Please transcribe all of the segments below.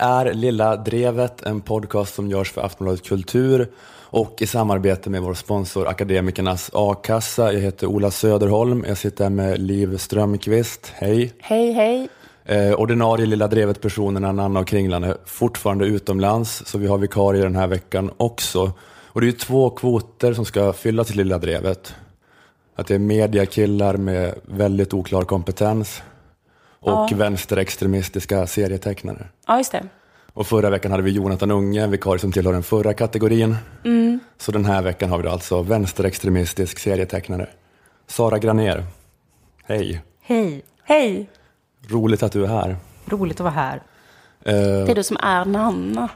här är Lilla Drevet, en podcast som görs för Aftonbladet Kultur och i samarbete med vår sponsor Akademikernas A-kassa. Jag heter Ola Söderholm, jag sitter här med Liv Strömqvist. Hej! Hej, hej! Eh, ordinarie Lilla Drevet-personerna Nanna och Kringlan är fortfarande utomlands, så vi har vikarier den här veckan också. Och det är ju två kvoter som ska fyllas till Lilla Drevet. Att det är mediakillar med väldigt oklar kompetens och Ja. vänsterextremistiska serietecknare. Ja, just det. Och förra veckan hade vi Jonathan Unge, en vikarie som tillhör den förra kategorin. Mm. Så den här veckan har vi då alltså vänsterextremistisk serietecknare. Sara Graner. Hej. Hej, Hej! Roligt att du är här. roligt att vara här. Eh, Det är du som är Nanna.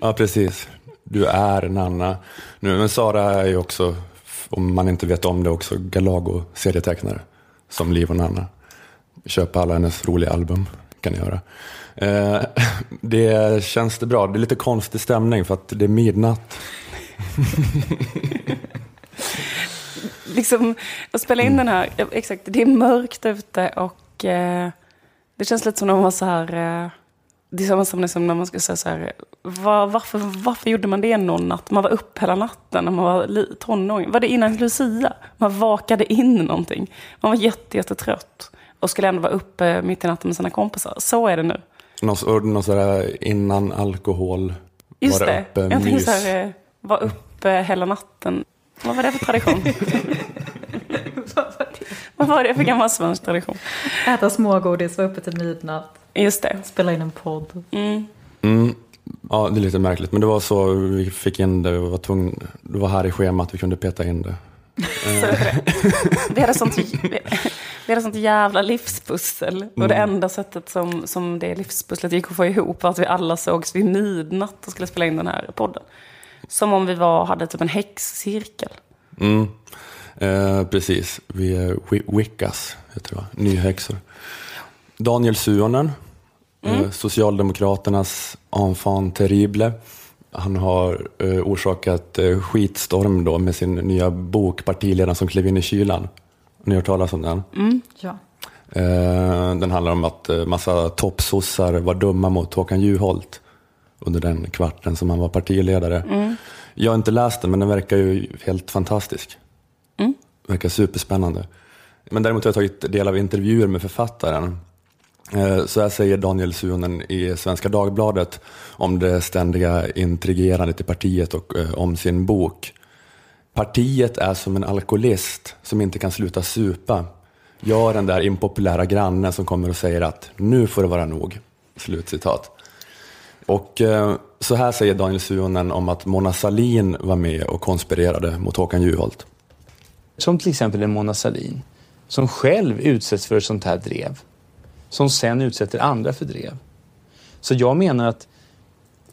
Ja, precis. Du är Nanna. Nu, men Sara är ju också, om man inte vet om det, också Galago-serietecknare. Som Liv och Nanna. Köp alla hennes roliga album, kan ni göra. Eh, det känns det bra. Det är lite konstig stämning för att det är midnatt. Liksom, att spela in den här, exakt, det är mörkt ute och eh, det känns lite som när man var så här, eh, det är samma som liksom när man ska säga så här, var, varför, varför gjorde man det någon natt? Man var upp hela natten när man var tonåring. Var det innan Lucia? Man vakade in någonting. Man var jätte, jättetrött och skulle ändå vara uppe mitt i natten med sina kompisar. Så är det nu. Någon, någon sådär innan alkohol, Just vara det. uppe, jag tänkte så här, eh, vara uppe hela natten. Vad var det för tradition? Vad var det för gammal svensk tradition? Äta smågodis, vara uppe till midnatt, Just det. spela in en podd. Mm. Mm. Ja, det är lite märkligt, men det var så vi fick in det. Vi var tvungna, det var här i schemat vi kunde peta in det. Så det. Vi hade sånt, vi hade sånt jävla livspussel. Och det enda sättet som, som det livspusslet gick att få ihop var att vi alla sågs vid midnatt och skulle spela in den här podden. Som om vi var, hade typ en häxcirkel. Mm. Eh, precis, vi är wi- Wickas, heter det? Nyhäxor. Daniel Suonen, eh, Socialdemokraternas enfant terrible. Han har eh, orsakat eh, skitstorm då med sin nya bok Partiledaren som klev in i kylan. Har ni hört talas om den? Ja. Eh, den handlar om att eh, massa toppsossar var dumma mot Håkan Juholt under den kvarten som han var partiledare. Jag har inte läst den, men den verkar ju helt fantastisk. Verkar superspännande. Men däremot har jag tagit del av intervjuer med författaren. Eh, Så här säger Daniel Suonen i Svenska Dagbladet om det ständiga intrigerandet i partiet och om sin bok. Partiet är som en alkoholist som inte kan sluta supa. Jag är den där impopulära grannen som kommer och säger att nu får det vara nog. Slutcitat. Och eh, så här säger Daniel Suonen om att Mona Sahlin var med och konspirerade mot Håkan Juholt. Som till exempel en Mona Sahlin som själv utsätts för ett sånt här drev. Som sen utsätter andra för drev. Så jag menar att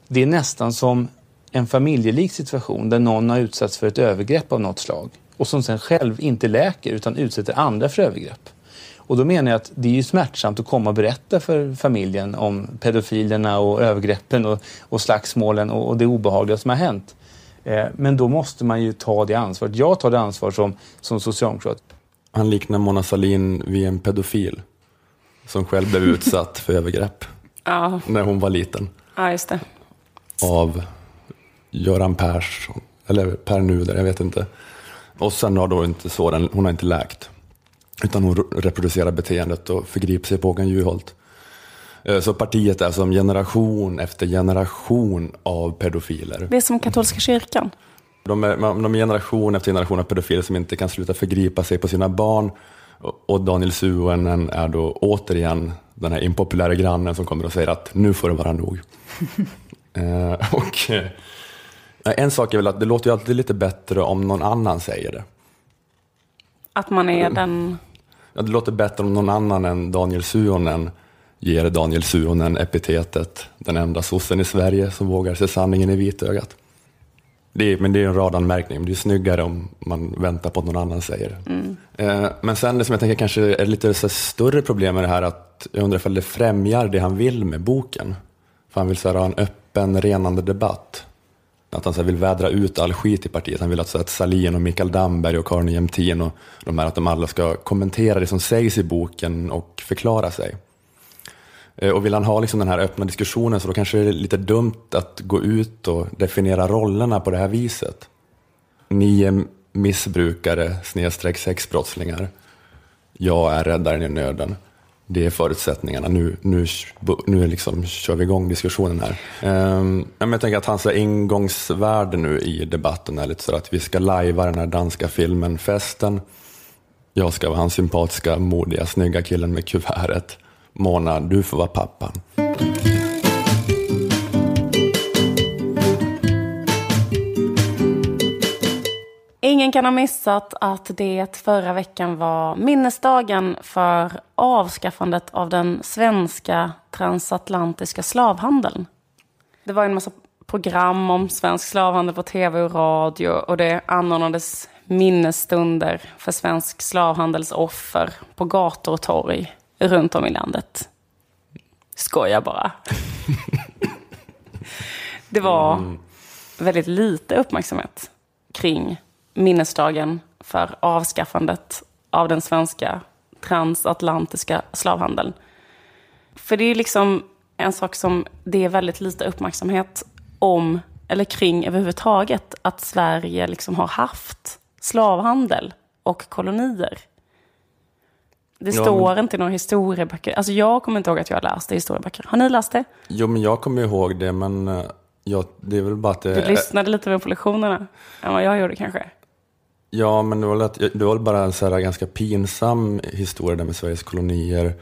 det är nästan som en familjelik situation där någon har utsatts för ett övergrepp av något slag och som sen själv inte läker utan utsätter andra för övergrepp. Och då menar jag att det är ju smärtsamt att komma och berätta för familjen om pedofilerna och övergreppen och, och slagsmålen och, och det obehagliga som har hänt. Eh, men då måste man ju ta det ansvaret. Jag tar det ansvar som, som socialdemokrat. Han liknar Mona Sahlin vid en pedofil som själv blev utsatt för övergrepp Ja, när hon var liten ja just det. av Göran Persson, eller Per Nuder, jag vet inte. Och sen har då inte så, den, hon har inte läkt. Utan hon reproducerar beteendet och förgriper sig på Håkan Juholt. Eh, Så partiet är som generation efter generation av pedofiler. Det är som katolska kyrkan. De är, de är generation efter generation av pedofiler som inte kan sluta förgripa sig på sina barn. Och- Och Daniel Suonen är då återigen den här impopulära grannen som kommer och säger att nu får det vara nog. eh, och, eh, en sak är väl att det låter ju alltid lite bättre om någon annan säger det. Att man är den... Ja, det låter bättre om någon annan än Daniel Suonen ger Daniel Suonen epitetet den enda sossen i Sverige som vågar se sanningen i vitögat. Det är, men det är en radanmärkning. Det är snyggare om man väntar på att någon annan säger det. Eh, men sen det som jag tänker kanske är lite så större problem med det här att jag undrar ifall det främjar det han vill med boken. För han vill så här, ha en öppen, renande debatt. Att han så här, vill vädra ut all skit i partiet. Han vill att, så att Salin och Mikael Damberg och Karin Jämtin och de här, att de alla ska kommentera det som sägs i boken och förklara sig. Eh, och vill han ha liksom den här öppna diskussionen så då kanske det är lite dumt att gå ut och definiera rollerna på det här viset. Ni är missbrukare snedstreck sexbrottslingar. Jag är räddaren i nöden. Det är förutsättningarna. Nu, nu, nu liksom kör vi igång diskussionen här. Um, jag tänker att hans ingångsvärde nu i debatten är lite så att vi ska lajva den här danska filmen Festen. Jag ska vara hans sympatiska, modiga, snygga killen med kuvertet. Mona, du får vara pappan. Ingen kan ha missat att det förra veckan var minnesdagen för avskaffandet av den svenska transatlantiska slavhandeln. Det var en massa program om svensk slavhandel på tv och radio och det anordnades minnesstunder för svensk slavhandels offer på gator och torg runt om i landet. Skojar bara. det var väldigt lite uppmärksamhet kring minnesdagen för avskaffandet av den svenska transatlantiska slavhandeln. För det är liksom en sak som det är väldigt lite uppmärksamhet om, eller kring överhuvudtaget, att Sverige liksom har haft slavhandel och kolonier. Det Ja, står men- inte i några historieböcker. Alltså jag kommer inte ihåg att jag har läst det i historieböcker. Har ni läst det? Jo, men jag kommer ihåg det, men eh, ja, det är väl bara att det... Du lyssnade lite väl på lektionerna än vad jag gjorde kanske. Ja, men det var, lätt, det var bara en så här ganska pinsam historia där med Sveriges kolonier.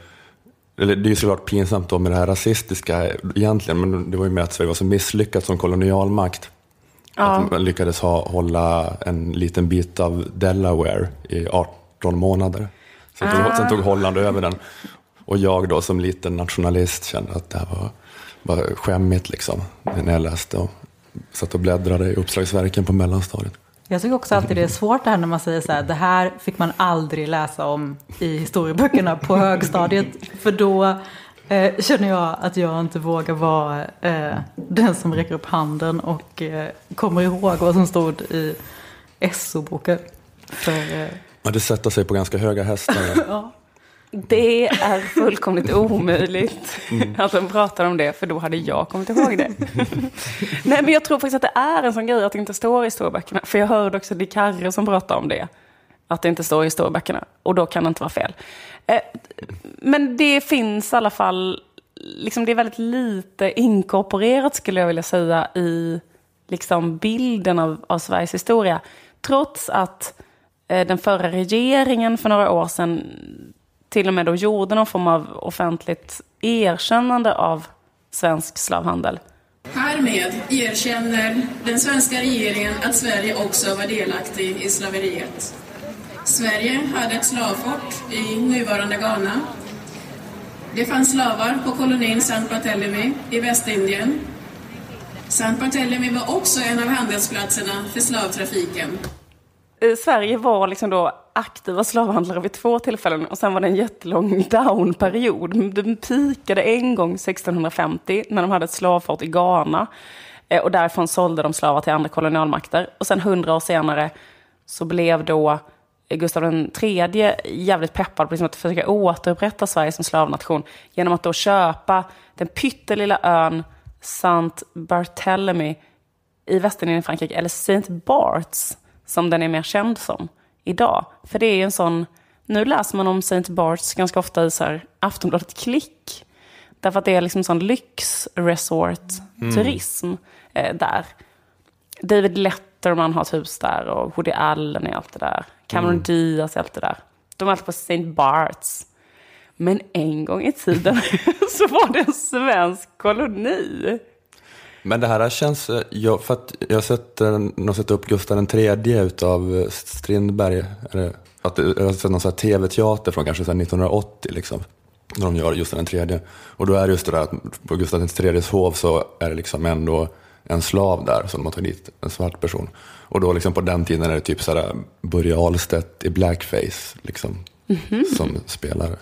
Eller det är ju såklart pinsamt då med det här rasistiska egentligen, men det var ju med att Sverige var så misslyckat som kolonialmakt. Att man lyckades ha, hålla en liten bit av Delaware i 18 månader. Sen tog, sen tog Holland över den. Och jag då som liten nationalist kände att det här var bara skämmigt liksom. När jag läste och satt och bläddrade i uppslagsverken på mellanstadiet. Jag tycker också alltid det är svårt det här när man säger så här, det här fick man aldrig läsa om i historieböckerna på högstadiet. För då eh, känner jag att jag inte vågar vara eh, den som räcker upp handen och eh, kommer ihåg vad som stod i SO-boken. För eh, Ja, det sätter sig på ganska höga hästar. Det är fullkomligt omöjligt att de pratar om det, för då hade jag kommit ihåg det. Nej, men jag tror faktiskt att det är en sån grej att det inte står i historieböckerna. För jag hörde också Dick Harry som pratade om det. Att det inte står i historieböckerna. Och då kan det inte vara fel. Eh, Men det finns i alla fall, liksom det är väldigt lite inkorporerat skulle jag vilja säga i liksom bilden av, av Sveriges historia. Trots att eh, den förra regeringen för några år sedan till och med då gjorde någon form av offentligt erkännande av svensk slavhandel. Härmed erkänner den svenska regeringen att Sverige också var delaktig i slaveriet. Sverige hade ett slavfort i nuvarande Ghana. Det fanns slavar på kolonin Saint Barthélemy i Västindien. Saint Barthélemy var också en av handelsplatserna för slavtrafiken. Eh, Sverige var liksom då aktiva slavhandlare vid två tillfällen och sen var det en jättelång downperiod. Den pikade en gång 1650 när de hade ett slavfort i Ghana. Eh, och därifrån sålde de slavar till andra kolonialmakter. Och sen hundra år senare så blev då eh, Gustav III jävligt peppad på liksom att försöka återupprätta Sverige som slavnation genom att då köpa den pyttelilla ön Saint Barthélemy i Västindien i Frankrike, eller Saint Barts som den är mer känd som idag. För det är en sån, nu läser man om Saint Barts ganska ofta i så här Aftonbladet Klick. Därför att det är liksom sån lyxresort-turism eh, där. David Letterman har ett hus där och Woody Allen är alltid där. Cameron Diaz är alltid där. De är alltid på St. Barts. Men en gång i tiden så var det en svensk koloni. Men det här känns, jag, för att jag har sett, någon sett upp Gustav III utav eh, Strindberg. Eller, att, jag har sett någon sån tv-teater från kanske så här 1980 liksom. När de gör Gustav III. Och då är det just det där att på Gustav IIIs hov så är det liksom ändå en slav där som de har tagit dit, en svart person. Och då liksom på den tiden är det typ så här Börje Ahlstedt i blackface liksom. Som spelar.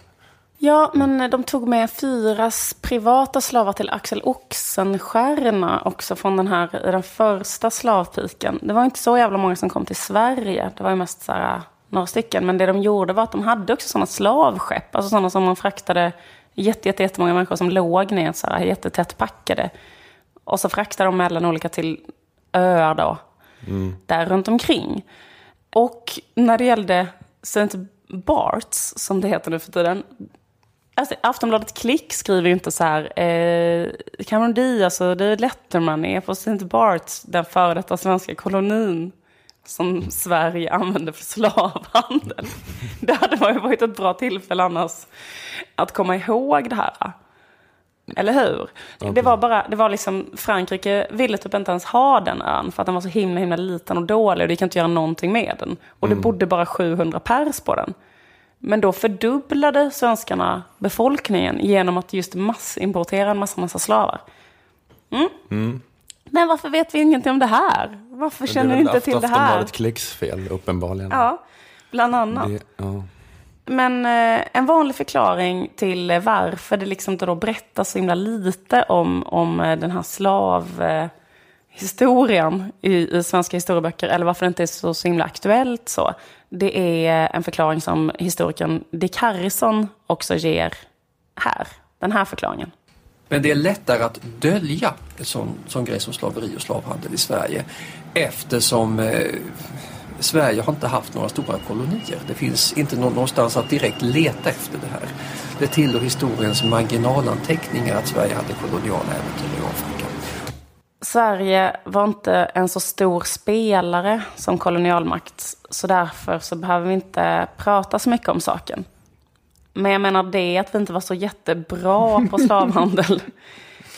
Ja, men de tog med fyra s- privata slavar till Axel Oxenstierna också från den här, den första slavpiken. Det var inte så jävla många som kom till Sverige. Det var ju mest så här, några stycken. Men det de gjorde var att de hade också sådana slavskepp. Alltså sådana som man fraktade jätte, jätte, jättemånga människor som låg ner så här, jättetätt packade. Och så fraktade de mellan olika till öar då, där runt omkring. Och när det gällde St. Barts, som det heter nu för tiden, Alltså, Aftonbladet Klick skriver ju inte så här, eh, Cameron Diaz och David Letterman är på St. Barts, den före detta svenska kolonin som Sverige använde för slavhandel. Det hade ju varit ett bra tillfälle annars att komma ihåg det här. Eller hur? Det var bara, det var liksom, Frankrike ville typ inte ens ha den ön för att den var så himla, himla liten och dålig och det gick inte göra någonting med den. Och det bodde bara 700 pers på den. Men då fördubblade svenskarna befolkningen genom att just massimportera en massa, massa slavar. Mm. Men varför vet vi ingenting om det här? Varför känner vi inte till det här? Aftonbladet Klicks fel, uppenbarligen. Ja, bland annat. Det, ja. Men eh, en vanlig förklaring till eh, varför det liksom inte då berättas så himla lite om, om eh, den här slavhistorien eh, i, i svenska historieböcker, eller varför det inte är så, så himla aktuellt så, det är en förklaring som historikern Dick Harrison också ger här. Den här förklaringen. Men det är lättare att dölja en sån, sån grej som slaveri och slavhandel i Sverige eftersom eh, Sverige har inte haft några stora kolonier. Det finns inte någonstans att direkt leta efter det här. Det tillhör historiens marginalanteckningar att Sverige hade koloniala äventyr i Afrika. Sverige var inte en så stor spelare som kolonialmakt, så därför så behöver vi inte prata så mycket om saken. Men jag menar det att vi inte var så jättebra på slavhandel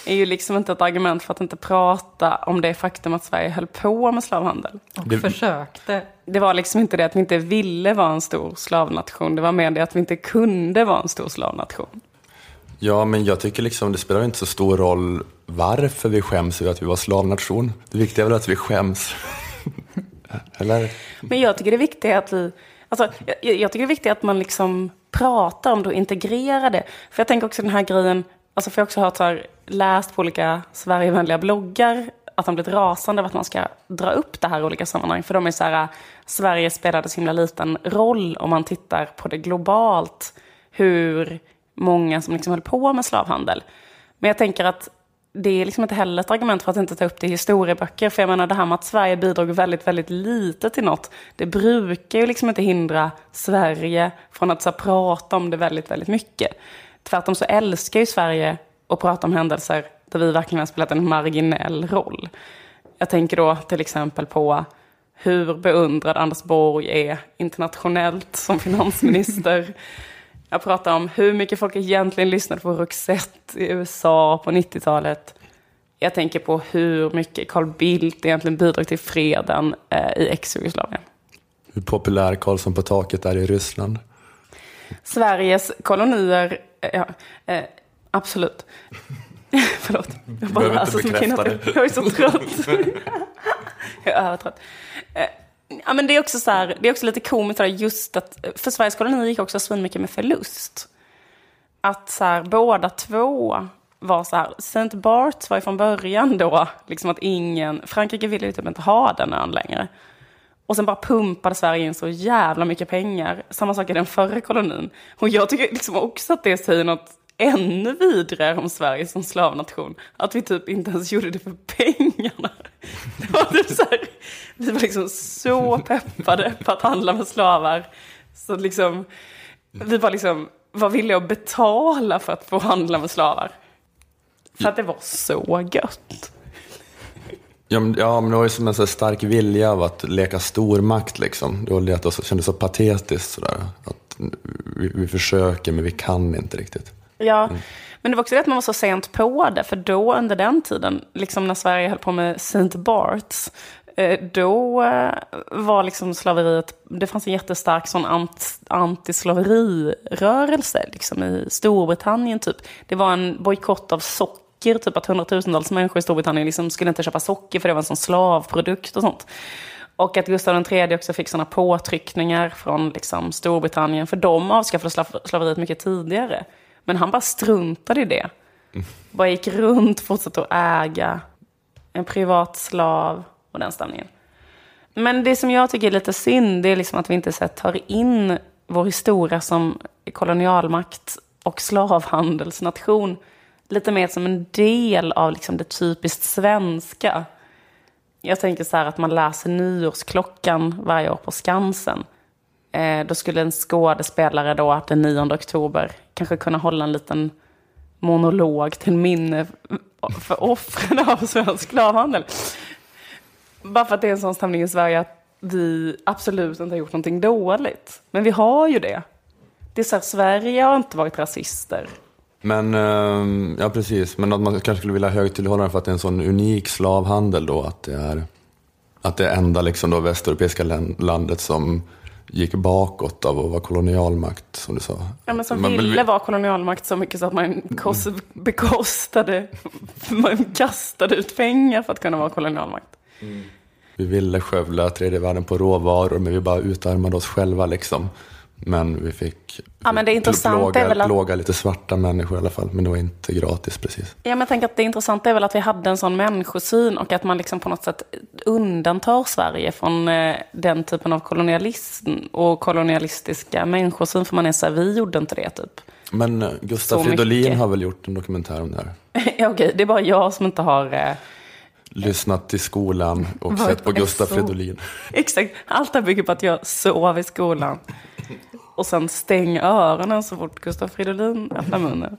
är ju liksom inte ett argument för att inte prata om det faktum att Sverige höll på med slavhandel. Och Det- försökte. Det var liksom inte det att vi inte ville vara en stor slavnation, det var mer det att vi inte kunde vara en stor slavnation. ja, men jag tycker liksom det spelar inte så stor roll varför vi skäms över att vi var slavnation. Det viktiga är väl att vi skäms. Eller? Men jag tycker det viktiga är att vi... Alltså, jag, jag tycker det är viktigt att man liksom pratar om det och integrerar det. För jag tänker också den här grejen, alltså för jag har också hört så här, läst på olika Sverigevänliga bloggar att de blivit rasande över att man ska dra upp det här i olika sammanhang. För de är så här, Sverige spelade så himla liten roll om man tittar på det globalt. Hur många som liksom höll på med slavhandel. Men jag tänker att det är liksom inte heller ett argument för att inte ta upp det i historieböcker. För jag menar det här med att Sverige bidrog väldigt, väldigt lite till något. Det brukar ju liksom inte hindra Sverige från att så här, prata om det väldigt, väldigt mycket. Tvärtom så älskar ju Sverige att prata om händelser där vi verkligen har spelat en marginell roll. Jag tänker då till exempel på hur beundrad Anders Borg är internationellt som finansminister. Jag pratar om hur mycket folk egentligen lyssnade på Roxette i USA på 90-talet. Jag tänker på hur mycket Carl Bildt egentligen bidrog till freden eh, i ex-Jugoslavien. Hur populär Karlsson på taket är i Ryssland. Sveriges kolonier, eh, ja, eh, absolut. Förlåt, jag bara läser som kvinna. Jag är så trött. jag är övertrött. Ja, men det är också så här, det är också lite komiskt just att, för Sveriges koloni gick också svinmycket med förlust. Att så här, båda två var så här, Saint Barts var ju från början då, liksom att ingen, Frankrike ville ju typ inte ha den ön längre. Och sen bara pumpade Sverige in så jävla mycket pengar. Samma sak i den förra kolonin. Och jag tycker liksom också att det säger något ännu vidare om Sverige som slavnation. Att vi typ inte ens gjorde det för pengarna. Det var typ så här, vi var liksom så peppade på att handla med slavar. Så liksom, vi var liksom, vad villiga att betala för att få handla med slavar. För att det var så gött. Ja, men, ja, men det var ju som en så stark vilja av att leka stormakt liksom. Det var det att det kändes så patetiskt sådär. Att vi, vi försöker men vi kan inte riktigt. Ja, men det var också det att man var så sent på det. För då under den tiden, liksom när Sverige höll på med St. Barts, eh, då eh, var liksom slaveriet, det fanns en jättestark sån ant, antislaverirörelse liksom i Storbritannien typ. Det var en bojkott av socker, typ att hundratusentals människor i Storbritannien liksom skulle inte köpa socker för det var en sån slavprodukt och sånt. Och att Gustav III också fick sådana påtryckningar från liksom Storbritannien, för de avskaffade slav- slaveriet mycket tidigare. Men han bara struntade i det. Bara gick runt, fortsatte att äga en privat slav och den stämningen. Men det som jag tycker är lite synd, det är liksom att vi inte så tar in vår historia som kolonialmakt och slavhandelsnation lite mer som en del av liksom det typiskt svenska. Jag tänker så här att man läser nyårsklockan varje år på Skansen. Eh, då skulle en skådespelare då den 9 oktober kanske kunna hålla en liten monolog till minne för offren av svensk slavhandel. Bara för att det är en sån stämning i Sverige att vi absolut inte har gjort någonting dåligt. Men vi har ju det. Det är så här, Sverige har inte varit rasister. Men, eh, ja precis, men att man kanske skulle vilja högtidlighålla den för att det är en sån unik slavhandel då, att det är, att det är enda liksom då västeuropeiska landet som gick bakåt av att vara kolonialmakt, som du sa. Ja, men som Man vill- ville vara kolonialmakt så mycket så att man kos- bekostade, man kastade ut pengar för att kunna vara kolonialmakt. Vi ville skövla tredje världen på råvaror, men vi bara utarmade oss själva liksom. Men vi fick Ja, men det intressanta är väl att- plåga lite svarta människor i alla fall, men det var inte gratis precis. Ja, men jag tänker att det intressanta är väl att vi hade en sån människosyn och att man liksom på något sätt undantar Sverige från eh, den typen av kolonialism och kolonialistiska människosyn. För man är så här, vi gjorde inte det typ. Men eh, Gustav Så Fridolin har väl gjort en dokumentär om det här. ja, okej, det är bara jag som inte har... Eh, Lyssnat till skolan och sett på SO. Fridolin. exakt, allt det här bygger på att jag sov i skolan. Och sen stäng öronen så fort Gustav Fridolin öppnar munnen.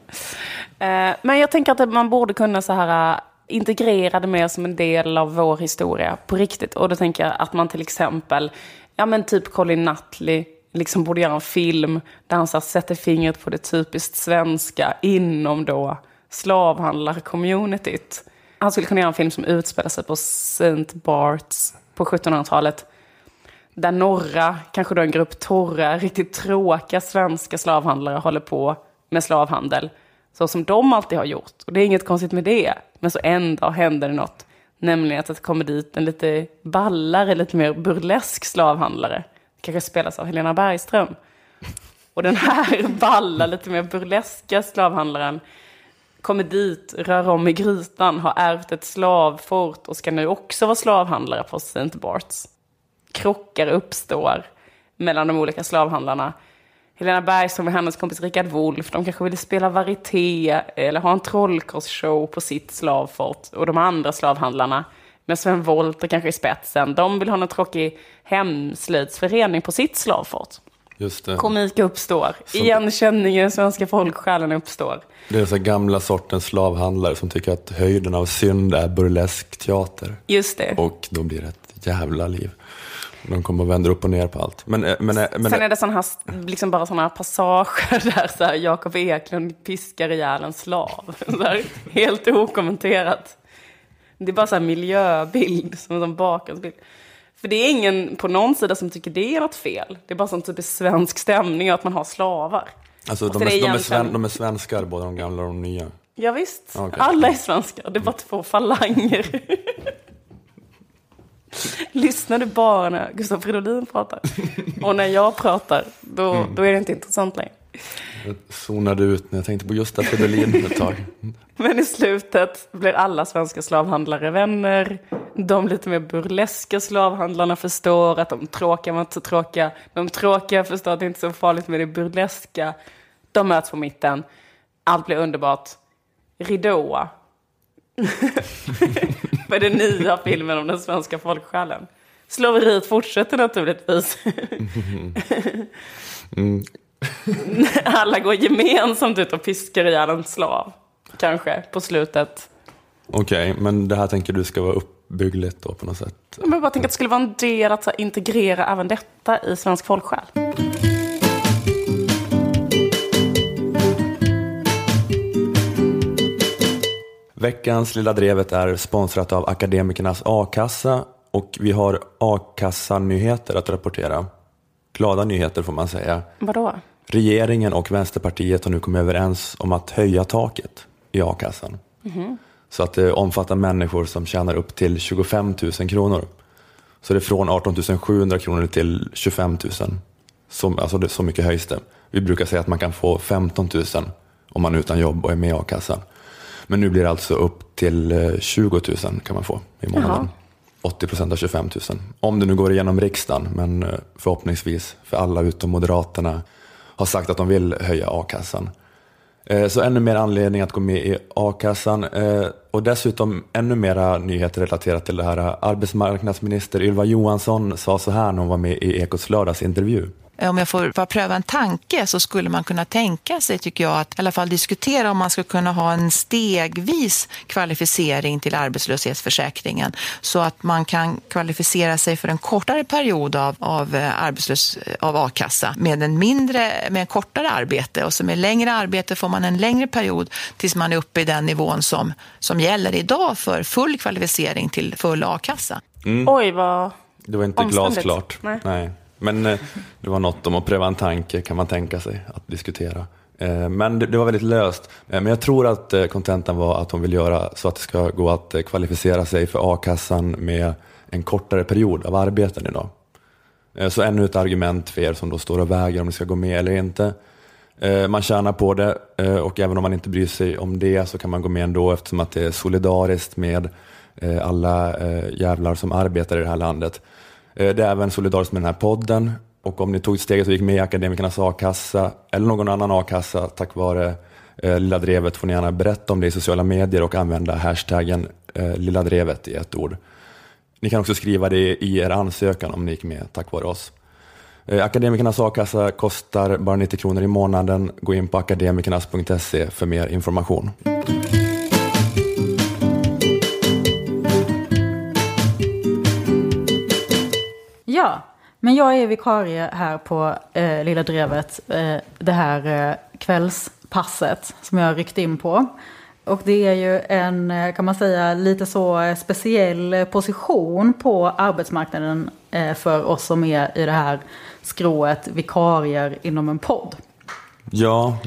Eh, men jag tänker att man borde kunna så här, eh, integrera det mer som en del av vår historia på riktigt. Och då tänker jag att man till exempel, ja men typ Colin Nutley, liksom borde göra en film där han så här, sätter fingret på det typiskt svenska inom då slavhandlarcommunityt. Han skulle kunna göra en film som utspelar sig på St. Barts på 1700-talet där några, kanske då en grupp torra, riktigt tråkiga svenska slavhandlare håller på med slavhandel. Så som de alltid har gjort. Och det är inget konstigt med det. Men så en dag händer det något. Nämligen att det kommer dit en lite ballare, lite mer burlesk slavhandlare. Kanske spelas av Helena Bergström. Och den här balla, lite mer burleska slavhandlaren kommer dit, rör om i grytan, har ärvt ett slavfort och ska nu också vara slavhandlare på St. Barts. Krockar uppstår mellan de olika slavhandlarna. Helena Bergström och hennes kompis Richard Wolff, de kanske ville spela varieté eller ha en trollkarlsshow på sitt slavfort. Och de andra slavhandlarna, med Sven Wollter kanske i spetsen, de vill ha en tråkig hemslöjdsförening på sitt slavfort. Just det. Komik uppstår, igenkänning i den svenska folksjälen uppstår. Det är så gamla sortens slavhandlare som tycker att höjden av synd är burlesk teater. Just det. Och då blir det ett jävla liv. De kommer att vända upp och ner på allt. Men, eh, men, eh, men, Sen är det såna här, liksom bara sådana passager där så här, Jakob Eklund piskar ihjäl en slav. Här, helt okommenterat. Det är bara så här miljöbild, som en sån bakgrundsbild. För det är ingen på någon sida som tycker det är något fel. Det är bara sån typisk svensk stämning att man har slavar. alltså, Och de, är, är de, är egentligen- sven, de är svenskar, både de gamla och de nya. Ja, visst. Okej. alla är svenskar. Det är bara två falanger. Lyssnar du bara när Gustav Fridolin pratar? Och när jag pratar, då, då är det inte intressant längre. Jag zonade ut när jag tänkte på Gustav Fridolin ett tag. Men i slutet blir alla svenska slavhandlare vänner. De lite mer burleska slavhandlarna förstår att de tråkiga var inte så tråkiga. De tråkiga förstår att det inte är så farligt med det burleska. De möts på mitten. Allt blir underbart. Ridå. För den nya filmen om den svenska folksjälen. Slaveriet fortsätter naturligtvis. Alla går gemensamt ut och piskar ihjäl en slav. Kanske, på slutet. Okej, men det här tänker du ska vara uppbyggligt då på något sätt? Men jag bara tänker att det skulle vara en del att integrera även detta i svensk folksjäl. Veckans Lilla Drevet är sponsrat av Akademikernas A-kassa och vi har A-kassa-nyheter att rapportera. Glada nyheter får man säga. Vadå? Regeringen och Vänsterpartiet har nu kommit överens om att höja taket i a-kassan. Så att det omfattar människor som tjänar upp till 25 000 kronor. Så det är från 18 700 kronor till 25 000. Så, alltså så mycket höjs det. Vi brukar säga att man kan få 15 000 om man är utan jobb och är med i a-kassan. Men nu blir det alltså upp till eh, 20 000 kan man få i månaden. Jaha. 80 procent av 25 000. Om det nu går igenom riksdagen, men eh, förhoppningsvis för alla utom Moderaterna har sagt att de vill höja a-kassan. Eh, Så ännu mer anledning att gå med i a-kassan eh, och dessutom ännu mera nyheter relaterat till det här. Arbetsmarknadsminister Ylva Johansson sa så här när hon var med i Ekots lördagsintervju. Om jag får bara pröva en tanke så skulle man kunna tänka sig, tycker jag, att i alla fall diskutera om man skulle kunna ha en stegvis kvalificering till arbetslöshetsförsäkringen så att man kan kvalificera sig för en kortare period av, av, eh, arbetslös, av a-kassa med en, mindre, med en kortare arbete och så med längre arbete får man en längre period tills man är uppe i den nivån som, som gäller idag för full kvalificering till full a-kassa. Oj, vad... Det var inte glasklart. Nej. Men eh, det var något om att pröva en tanke kan man tänka sig att diskutera. Eh, men det, var väldigt löst. Eh, men jag tror att kontentan var att hon vill göra så att det ska gå att kvalificera sig för a-kassan med en kortare period av arbeten idag. Så ännu ett argument för er som då står och väger om ni ska gå med eller inte. Man tjänar på det och även om man inte bryr sig om det så kan man gå med ändå eftersom att det är solidariskt med alla jävlar som arbetar i det här landet. Eh, det är även solidariskt med den här podden och om ni tog steget och gick med i Akademikernas a-kassa eller någon annan a-kassa tack vare eh, Lilla Drevet får ni gärna berätta om det i sociala medier och använda hashtaggen eh, Lilla Drevet i ett ord. Ni kan också skriva det i er ansökan om ni gick med tack vare oss. Eh, Akademikernas a-kassa kostar bara 90 kronor i månaden. Gå in på akademikernas.se för mer information. Men jag är vikarie här på eh, Lilla Drevet eh, det här eh, kvällspasset som jag har ryckt in på. Och det är ju en, eh, kan man säga, lite så speciell position på arbetsmarknaden eh, för oss som är i det här skrået vikarier inom en podd. Ja,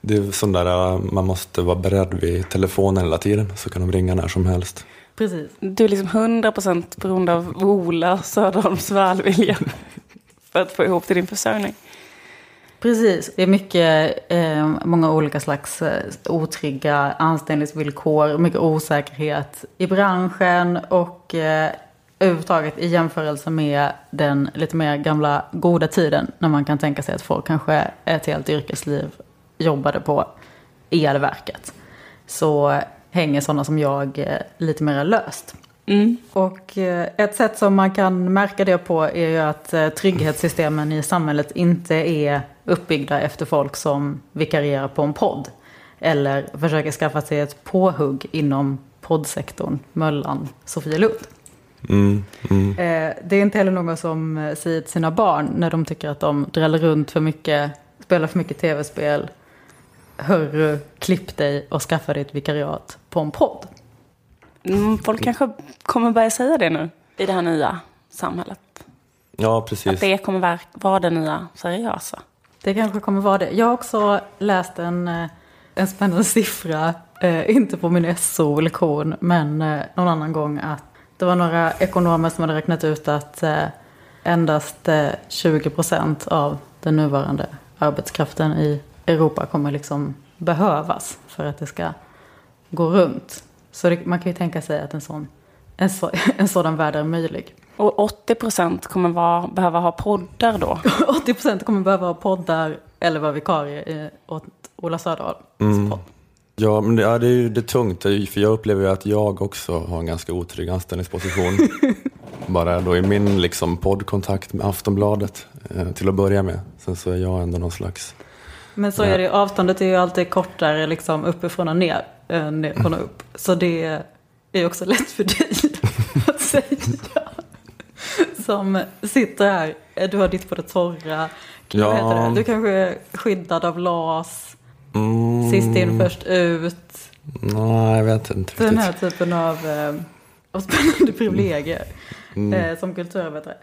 det är sån där eh, man måste vara beredd vid telefonen hela tiden så kan de ringa när som helst. Precis. Du är liksom 100% beroende av Ola Söderholms välvilja för att få ihop till din försörjning. Precis, det är mycket, eh, många olika slags eh, otrygga anställningsvillkor, mycket osäkerhet i branschen och eh, överhuvudtaget i jämförelse med den lite mer gamla goda tiden när man kan tänka sig att folk kanske ett helt yrkesliv jobbade på elverket. Så hänger sådana som jag eh, lite mer löst. Och eh, ett sätt som man kan märka det på är ju att eh, trygghetssystemen i samhället inte är uppbyggda efter folk som vikarierar på en podd. Eller försöker skaffa sig ett påhugg inom poddsektorn, Möllan, Sofielund. Mm, mm. Det är inte heller någon som säger till sina barn när de tycker att de dräller runt för mycket, spelar för mycket tv-spel. Hörru, klipp dig och skaffa dig ett vikariat på en podd. Mm, folk kanske kommer börja säga det nu i det här nya samhället. Ja, Att precis. det kommer vara det nya seriösa. Det kanske kommer vara det. Jag har också läst en, eh, en spännande siffra, eh, inte på min SO-lektion, men eh, någon annan gång att det var några ekonomer som hade räknat ut att eh, endast eh, 20 procent av den nuvarande arbetskraften i Europa kommer liksom behövas för att det ska gå runt. Så det, man kan ju tänka sig att en sån, en, så, en sådan värld är möjlig. Och 80% kommer vara, behöva ha poddar då. 80 procent kommer behöva ha poddar eller vara vikarie i, åt Ola Söderholms podd. Ja, men det, ja, det är ju det är tungt, för jag upplever ju att jag också har en ganska otrygg anställningsposition. Bara då i min liksom, poddkontakt med Aftonbladet eh, till att börja med. Sen så är jag ändå någon slags... Men så är det ju, avståndet är ju alltid kortare liksom uppifrån och ner än nerifrån och upp. Så det är ju också lätt för dig att säga. Som sitter här, du har ditt på det torra. Ja. Du kanske är skyddad av LAS, Mm, sist in först ut. Nej, jag vet inte riktigt. Den här typen av, eh, av spännande privilegier eh, som kulturarbetare.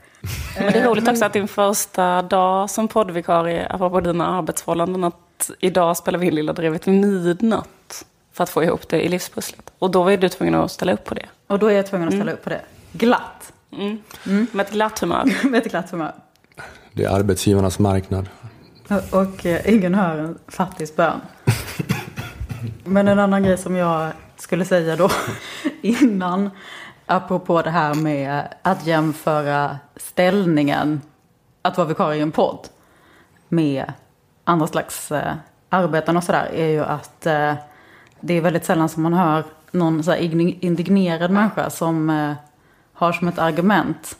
Men det är roligt också att din första dag som poddvikarie, apropå dina arbetsförhållanden, att idag spelar vi in Lilla Drevet vid midnatt för att få ihop det i livspusslet. Och då ju du tvungen att ställa upp på det. Och då är jag tvungen att ställa upp på det. Glatt. Med ett glatt humör. Med ett glatt humör. Det är arbetsgivarnas marknad. Och, och eh, ingen hör en fattigs bön. Men en annan grej som jag skulle säga då innan, apropå det här med att jämföra ställningen, att vara vikarie i en podd, med andra slags eh, arbeten och sådär är ju att eh, det är väldigt sällan som man hör någon så här indignerad människa som eh, har som ett argument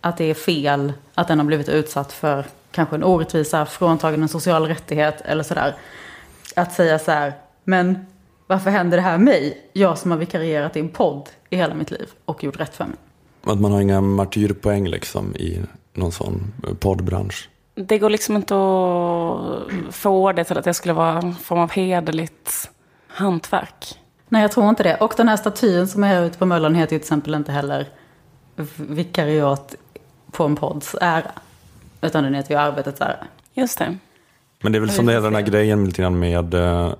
att det är fel att den har blivit utsatt för kanske en orättvisa, fråntagen en social rättighet eller sådär. Att säga så här, men varför händer det här mig? Jag som har vikarierat i en podd i hela mitt liv och gjort rätt för mig. Att man har inga martyrpoäng liksom i någon sån poddbransch. Det går liksom inte att få det till att det skulle vara en form av hederligt hantverk. Nej, jag tror inte det. Och den här statyn som är här ute på Möllan heter ju till exempel inte heller vikariat på en podds ära. Utan den heter ju arbetets ära. Just det. Men det är väl som det är den här grejen lite grann med, eh,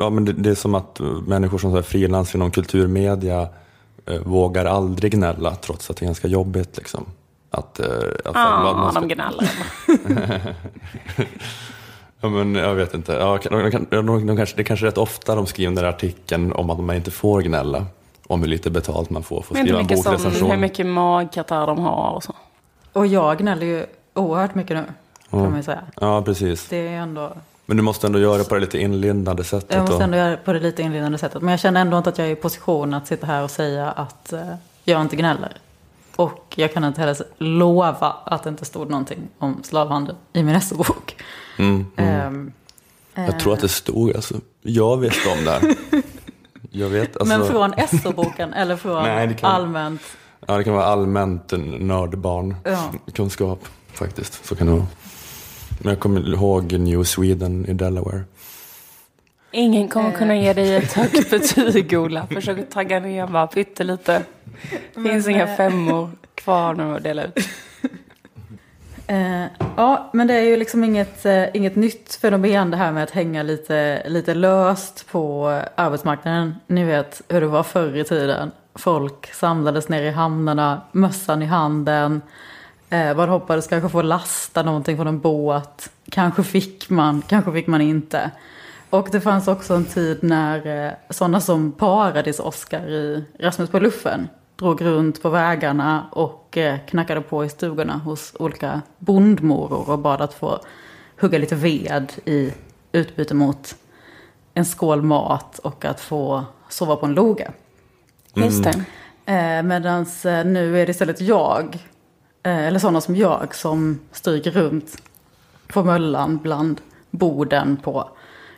ja men det, det är som att människor som så här frilans inom kulturmedia eh, vågar aldrig gnälla trots att det är ganska jobbigt liksom. Att, eh, att, Ja, man ska- de gnäller. Ja, men jag vet inte. Ja, de, de, de, de kanske, det är kanske rätt ofta de skriver den där artikeln om att man inte får gnälla. Om hur lite betalt man får för att skriva en mycket, som, bokrecension. hur mycket magkatarr de har och så. Och jag gnäller ju oerhört mycket nu, kan Mm. man ju säga. Ja, precis. Det är ändå, Men du måste ändå göra det på det lite inlindande sättet. jag måste och- ändå göra det på det lite inledande sättet. Men jag känner ändå inte att jag är i position att sitta här och säga att eh, jag inte gnäller. Och jag kan inte heller lova att det inte stod någonting om slavhandel i min SO-bok. Mm, mm. Ehm, Jag tror att det stod, alltså, jag visste om det här. Jag vet, alltså, Men från SO-boken eller från Nej, kan- allmänt? ja, det kan vara allmänt nördbarn Ja. faktiskt. Så kan det vara. Men jag kommer ihåg New Sweden i Delaware. Ingen kommer kunna ge dig ett högt betyg, Ola. Försök att tagga ner bara pyttelite. Det finns inga femmor kvar nu att dela ut. Eh, ja, men det är ju liksom inget, eh, inget nytt fenomen det här med att hänga lite, lite löst på arbetsmarknaden. Ni vet hur det var förr i tiden. Folk samlades ner i hamnarna, mössan i handen. Eh, man hoppades kanske få lasta någonting från en båt. Kanske fick man, kanske fick man inte. Och det fanns också en tid när eh, sådana som Paradis-Oskar i Rasmus på luffen drog runt på vägarna och eh, knackade på i stugorna hos olika bondmoror och bad att få hugga lite ved i utbyte mot en skål mat och att få sova på en loge. Just. Eh, Medan nu är det istället jag, eh, Eh, eller sådana som jag, som stryker runt på Möllan bland borden på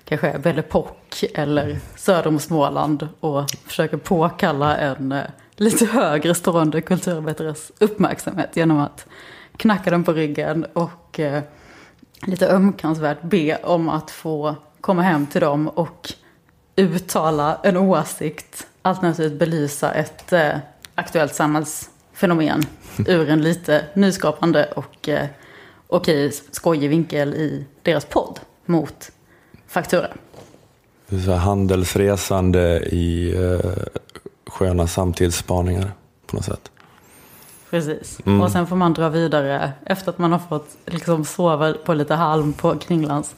kanske Belle Pock eller söder om Småland och försöker påkalla en eh, lite högre stående kulturarbetares uppmärksamhet genom att knacka den på ryggen och eh, lite ömkansvärt be om att få komma hem till dem och uttala en åsikt, alternativt belysa ett eh, aktuellt samhällsfenomen ur en lite nyskapande och eh, okej skojig vinkel i deras podd mot faktura. Det är så här handelsresande i eh, sköna samtidsspaningar på något sätt. Precis. Mm. Och sen får man dra vidare efter att man har fått liksom sova på lite halm på Kringlans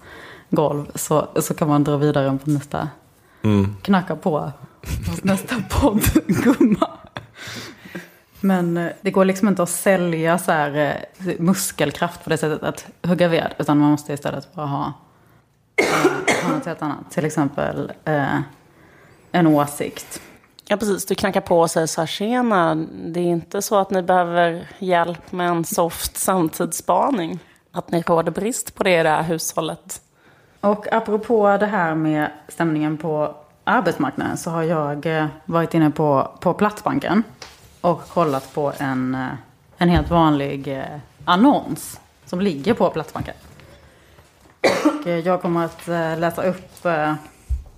golv så, så kan man dra vidare på nästa, Mm. knacka på hos nästa poddgumma. Men eh, det går liksom inte att sälja så här eh, muskelkraft på det sättet att hugga ved. Utan man måste istället bara ha, eh, ha något helt annat. Till exempel eh, en åsikt. Ja, precis. Du knackar på och säger så här, tjena, det är inte så att ni behöver hjälp med en soft samtidsspaning. Att ni råder brist på det i det här hushållet. Och apropå det här med stämningen på arbetsmarknaden så har jag varit inne på, på Platsbanken och kollat på en, eh, en helt vanlig eh, annons som ligger på Platsbanken. Och eh, jag kommer att läsa upp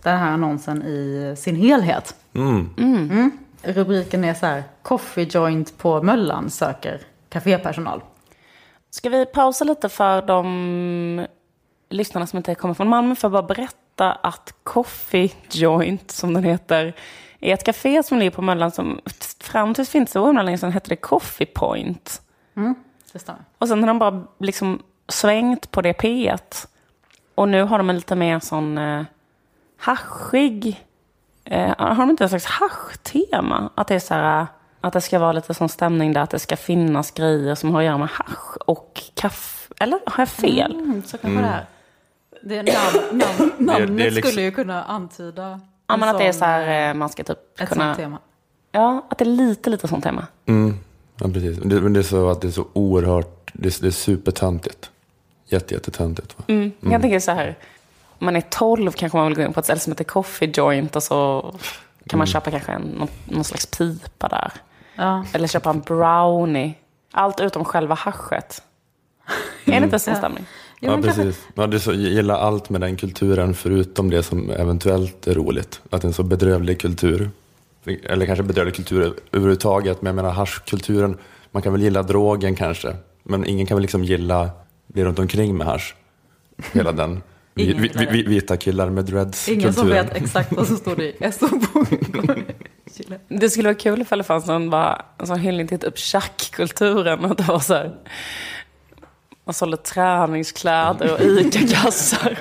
den här annonsen i sin helhet. Mm. Mm. Rubriken är så här, Coffee Joint på Möllan söker kafépersonal. Ska vi pausa lite för de lyssnarna som inte kommer från Malmö för att bara berätta att Coffee Joint, som den heter, är ett café som ligger på Möllan som fram tills för inte så himla länge sedan hette det Coffee Point. Det stämmer. Och sen har de bara liksom svängt på det P1. Och nu har de en lite mer sån eh, haschig, eh, har de inte ett slags hasch-tema? Att det är så här, att det ska vara lite sån stämning där att det ska finnas grejer som har att göra med hasch och kaffe. Eller har jag fel? Mm, så kanske det är. Det namn, namn, namnet det är liksom- skulle ju kunna antyda Ja, en men att det är sån, så här, eh, man ska typ ett kunna... sånt tema. Ja, att det är lite, lite sånt tema. Mm. Ja, precis. Det, men det är så att det är så oerhört, det är, det är supertöntigt. Jätte, jättetöntigt. Va? Mm. Jag tänker så här, om man är 12 kanske man vill gå in på ett ställe som heter Coffee Joint och så kan man köpa kanske en, någon, någon slags pipa där. Ja. Eller köpa en brownie. Allt utom själva haschet. Är det inte så Ja. stämning? Jo, Ja, men kanske- precis. Ja, är så, gillar allt med den kulturen förutom det som eventuellt är roligt. Att det är en så bedrövlig kultur. Eller kanske bedrövlig kultur överhuvudtaget. Men jag menar haschkulturen, man kan väl gilla drogen kanske. Men ingen kan väl liksom gilla det runt omkring med hasch. Hela den vi, vi, vita killar med dreads Ingen som vet exakt vad som står i SO-boken. Det skulle vara kul ifall det fanns någon, bara, en sån hyllning till typ tjackkulturen. Och det var så här, man sålde träningskläder och ICA-kassar.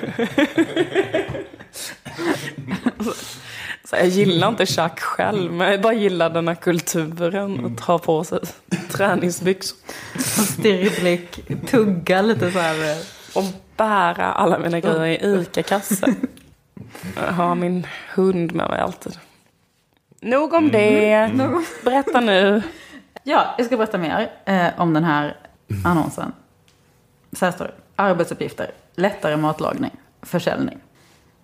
Så jag gillar inte tjack själv, men jag bara gillar den här kulturen. Att ha på sig träningsbyxor. Stirrig blick, tugga lite så här. Och bära alla mina grejer i ICA-kassar. Jag har min hund med mig alltid. Nog om det. Berätta nu. Ja, jag ska berätta mer eh, om den här annonsen. Så här står det. Arbetsuppgifter, lättare matlagning, försäljning.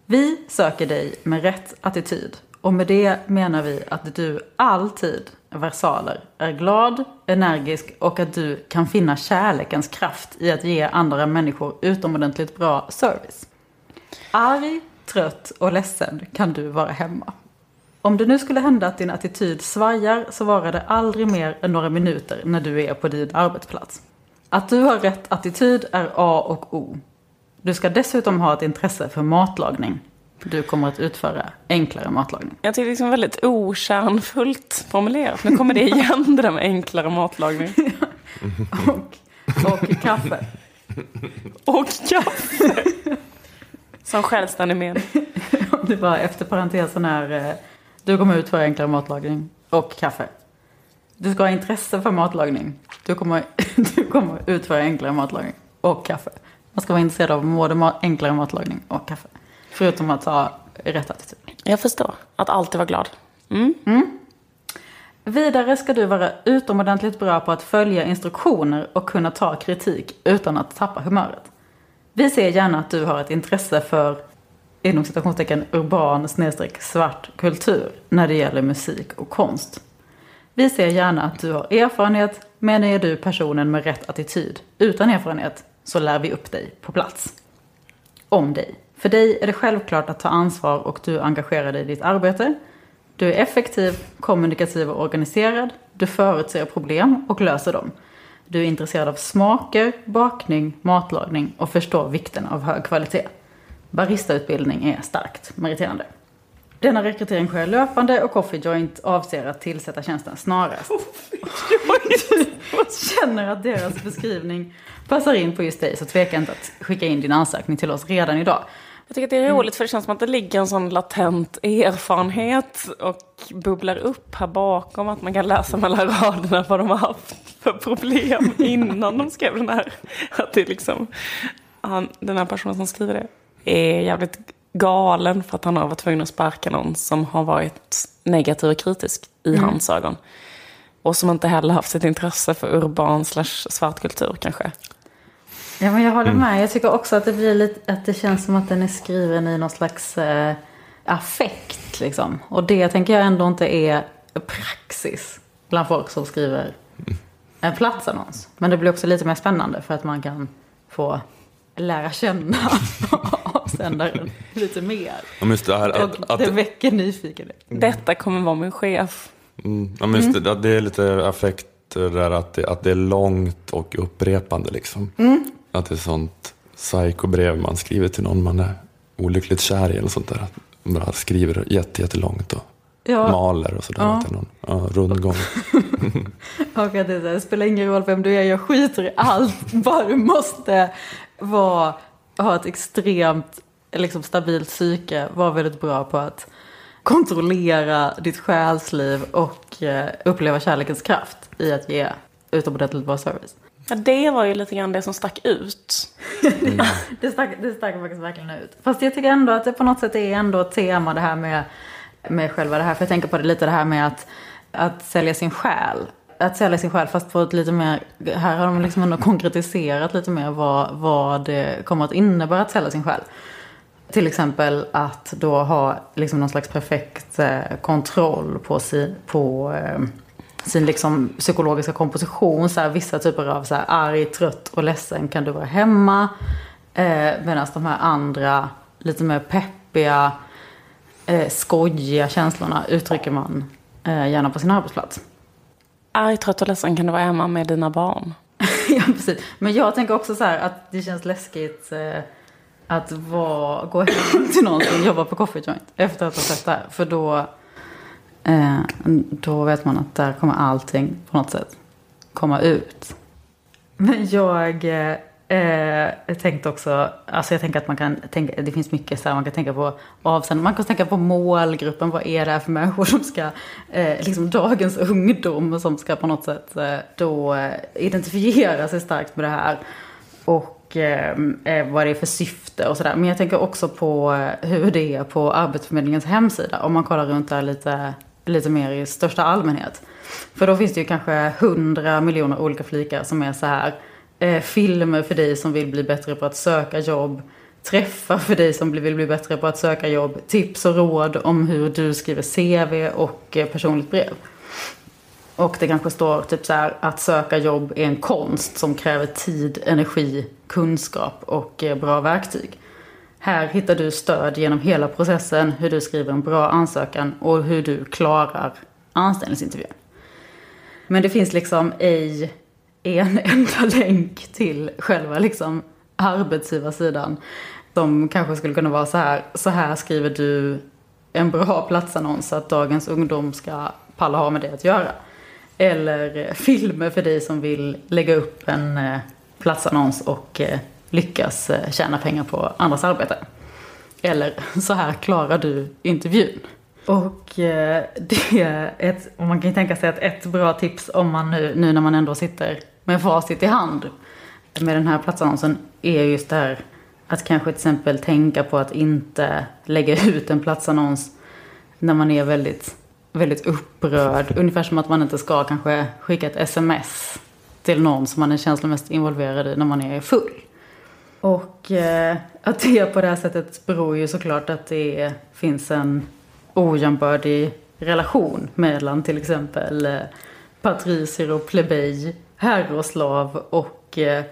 Vi söker dig med rätt attityd. Och med det menar vi att du alltid, versaler, är glad, energisk och att du kan finna kärlekens kraft i att ge andra människor utomordentligt bra service. Arg, trött och ledsen kan du vara hemma. Om det nu skulle hända att din attityd svajar så varar det aldrig mer än några minuter när du är på din arbetsplats. Att du har rätt attityd är A och O. Du ska dessutom ha ett intresse för matlagning. Du kommer att utföra enklare matlagning. Jag tycker det är liksom väldigt okärnfullt formulerat. Nu kommer det igen, det där med enklare matlagning. Och, och kaffe. Och kaffe. Som självständig mening. Det var efter parentesen här. eh, Du kommer ut för enklare matlagning och kaffe. Du ska ha intresse för matlagning. Du kommer, du kommer utföra enklare matlagning och kaffe. Man ska vara intresserad av både ma- enklare matlagning och kaffe. Förutom att ha rätt attityd. Jag förstår. Att alltid vara glad. Mm. Vidare ska du vara utomordentligt bra på att följa instruktioner och kunna ta kritik utan att tappa humöret. Vi ser gärna att du har ett intresse för inom citationstecken urban snedstreck svart kultur när det gäller musik och konst. Vi ser gärna att du har erfarenhet, men är du personen med rätt attityd utan erfarenhet så lär vi upp dig på plats. Om dig. För dig är det självklart att ta ansvar och du engagerar dig i ditt arbete. Du är effektiv, kommunikativ och organiserad. Du förutser problem och löser dem. Du är intresserad av smaker, bakning, matlagning och förstår vikten av hög kvalitet. Baristautbildning är starkt meriterande. Denna rekrytering sker löpande och Coffee Joint avser att tillsätta tjänsten snarast. Känner att deras beskrivning passar in på just dig så tveka inte att skicka in din ansökning till oss redan idag. Jag tycker att det är roligt för det känns som att det ligger en sån latent erfarenhet och bubblar upp här bakom. Att man kan läsa mellan raderna vad de har haft för problem innan de skrev den här. Att det är liksom, han, den här personen som skriver det är jävligt galen för att han har varit tvungen att sparka någon som har varit negativ och kritisk i hans ögon. Och som inte heller haft sitt intresse för urban slash svart kultur kanske. Ja, men jag håller med. Jag tycker också att det blir lite, att det känns som att den är skriven i någon slags eh, affekt liksom. Och det tänker jag ändå inte är praxis bland folk som skriver en platsannons. Men det blir också lite mer spännande för att man kan få lära känna avsändaren lite mer. Ja, just det här att, Och att, det väcker nyfikenhet. Detta kommer vara min chef. mm, ja, men just det, att det är lite affekt det där att det, att det är långt och upprepande liksom. Att det är sånt psykobrev man skriver till någon man är olyckligt kär i eller sånt där. Att man bara skriver jätte, jättelångt och Ja. maler och sådär. Ja. Någon. Ja, rundgång. Och att det, är så här, det spelar ingen roll vem du är, jag skiter i allt. Bara du måste vara, ha ett extremt liksom, stabilt psyke, vara väldigt bra på att kontrollera ditt själsliv och eh, uppleva kärlekens kraft i att ge utomordentligt bra service. Ja, det var ju lite grann det som stack ut. det, stack, det stack faktiskt verkligen ut. Fast jag tycker ändå att det på något sätt är ändå ett tema det här med, med själva det här. För jag tänker på det lite det här med att, att sälja sin själ. Att sälja sin själ fast på ett lite mer, här har de liksom ändå konkretiserat lite mer vad, vad det kommer att innebära att sälja sin själ. Till exempel att då ha liksom någon slags perfekt eh, kontroll på sin, på, eh, sin liksom psykologiska komposition. Så här, vissa typer av så här, arg, trött och ledsen kan du vara hemma. Eh, Medan de här andra lite mer peppiga, eh, skojiga känslorna uttrycker man eh, gärna på sin arbetsplats. Arg, trött och ledsen kan du vara hemma med dina barn. ja, precis. Men jag tänker också så här att det känns läskigt eh, att vara, gå hem till någon som jobbar på Coffee Joint efter att ha sett det här. För då, eh, då vet man att där kommer allting på något sätt komma ut. Men jag eh, Eh, tänkte också, alltså jag tänker att man kan tänka, det finns mycket så här, man kan tänka på avsändare, man kan tänka på målgruppen, vad är det här för människor som ska, eh, liksom dagens ungdom som ska på något sätt eh, då eh, identifiera sig starkt med det här. Och eh, eh, vad det är för syfte och sådär. Men jag tänker också på hur det är på Arbetsförmedlingens hemsida. Om man kollar runt där lite, lite mer i största allmänhet. För då finns det ju kanske hundra miljoner olika flikar som är så här. Eh, filmer för dig som vill bli bättre på att söka jobb. Träffar för dig som vill bli bättre på att söka jobb. Tips och råd om hur du skriver CV och eh, personligt brev. Och det kanske står typ så här att söka jobb är en konst som kräver tid, energi, kunskap och eh, bra verktyg. Här hittar du stöd genom hela processen, hur du skriver en bra ansökan och hur du klarar anställningsintervjun. Men det finns liksom ej en enda länk till själva liksom arbetsgivarsidan. Som kanske skulle kunna vara så här, så här skriver du en bra platsannons så att dagens ungdom ska palla ha med det att göra. Eller eh, filmer för dig som vill lägga upp en eh, platsannons och eh, lyckas tjäna pengar på andras arbete. Eller så här klarar du intervjun. Och det är ett, och man kan ju tänka sig att ett bra tips om man nu, nu när man ändå sitter med facit i hand med den här platsannonsen är just det här att kanske till exempel tänka på att inte lägga ut en platsannons när man är väldigt, väldigt upprörd. Ungefär som att man inte ska kanske skicka ett sms till någon som man är känslomässigt involverad i när man är full. Och eh, att det på det här sättet beror ju såklart att det finns en ojämbördig relation mellan till exempel eh, patricier och plebej herroslav och eh,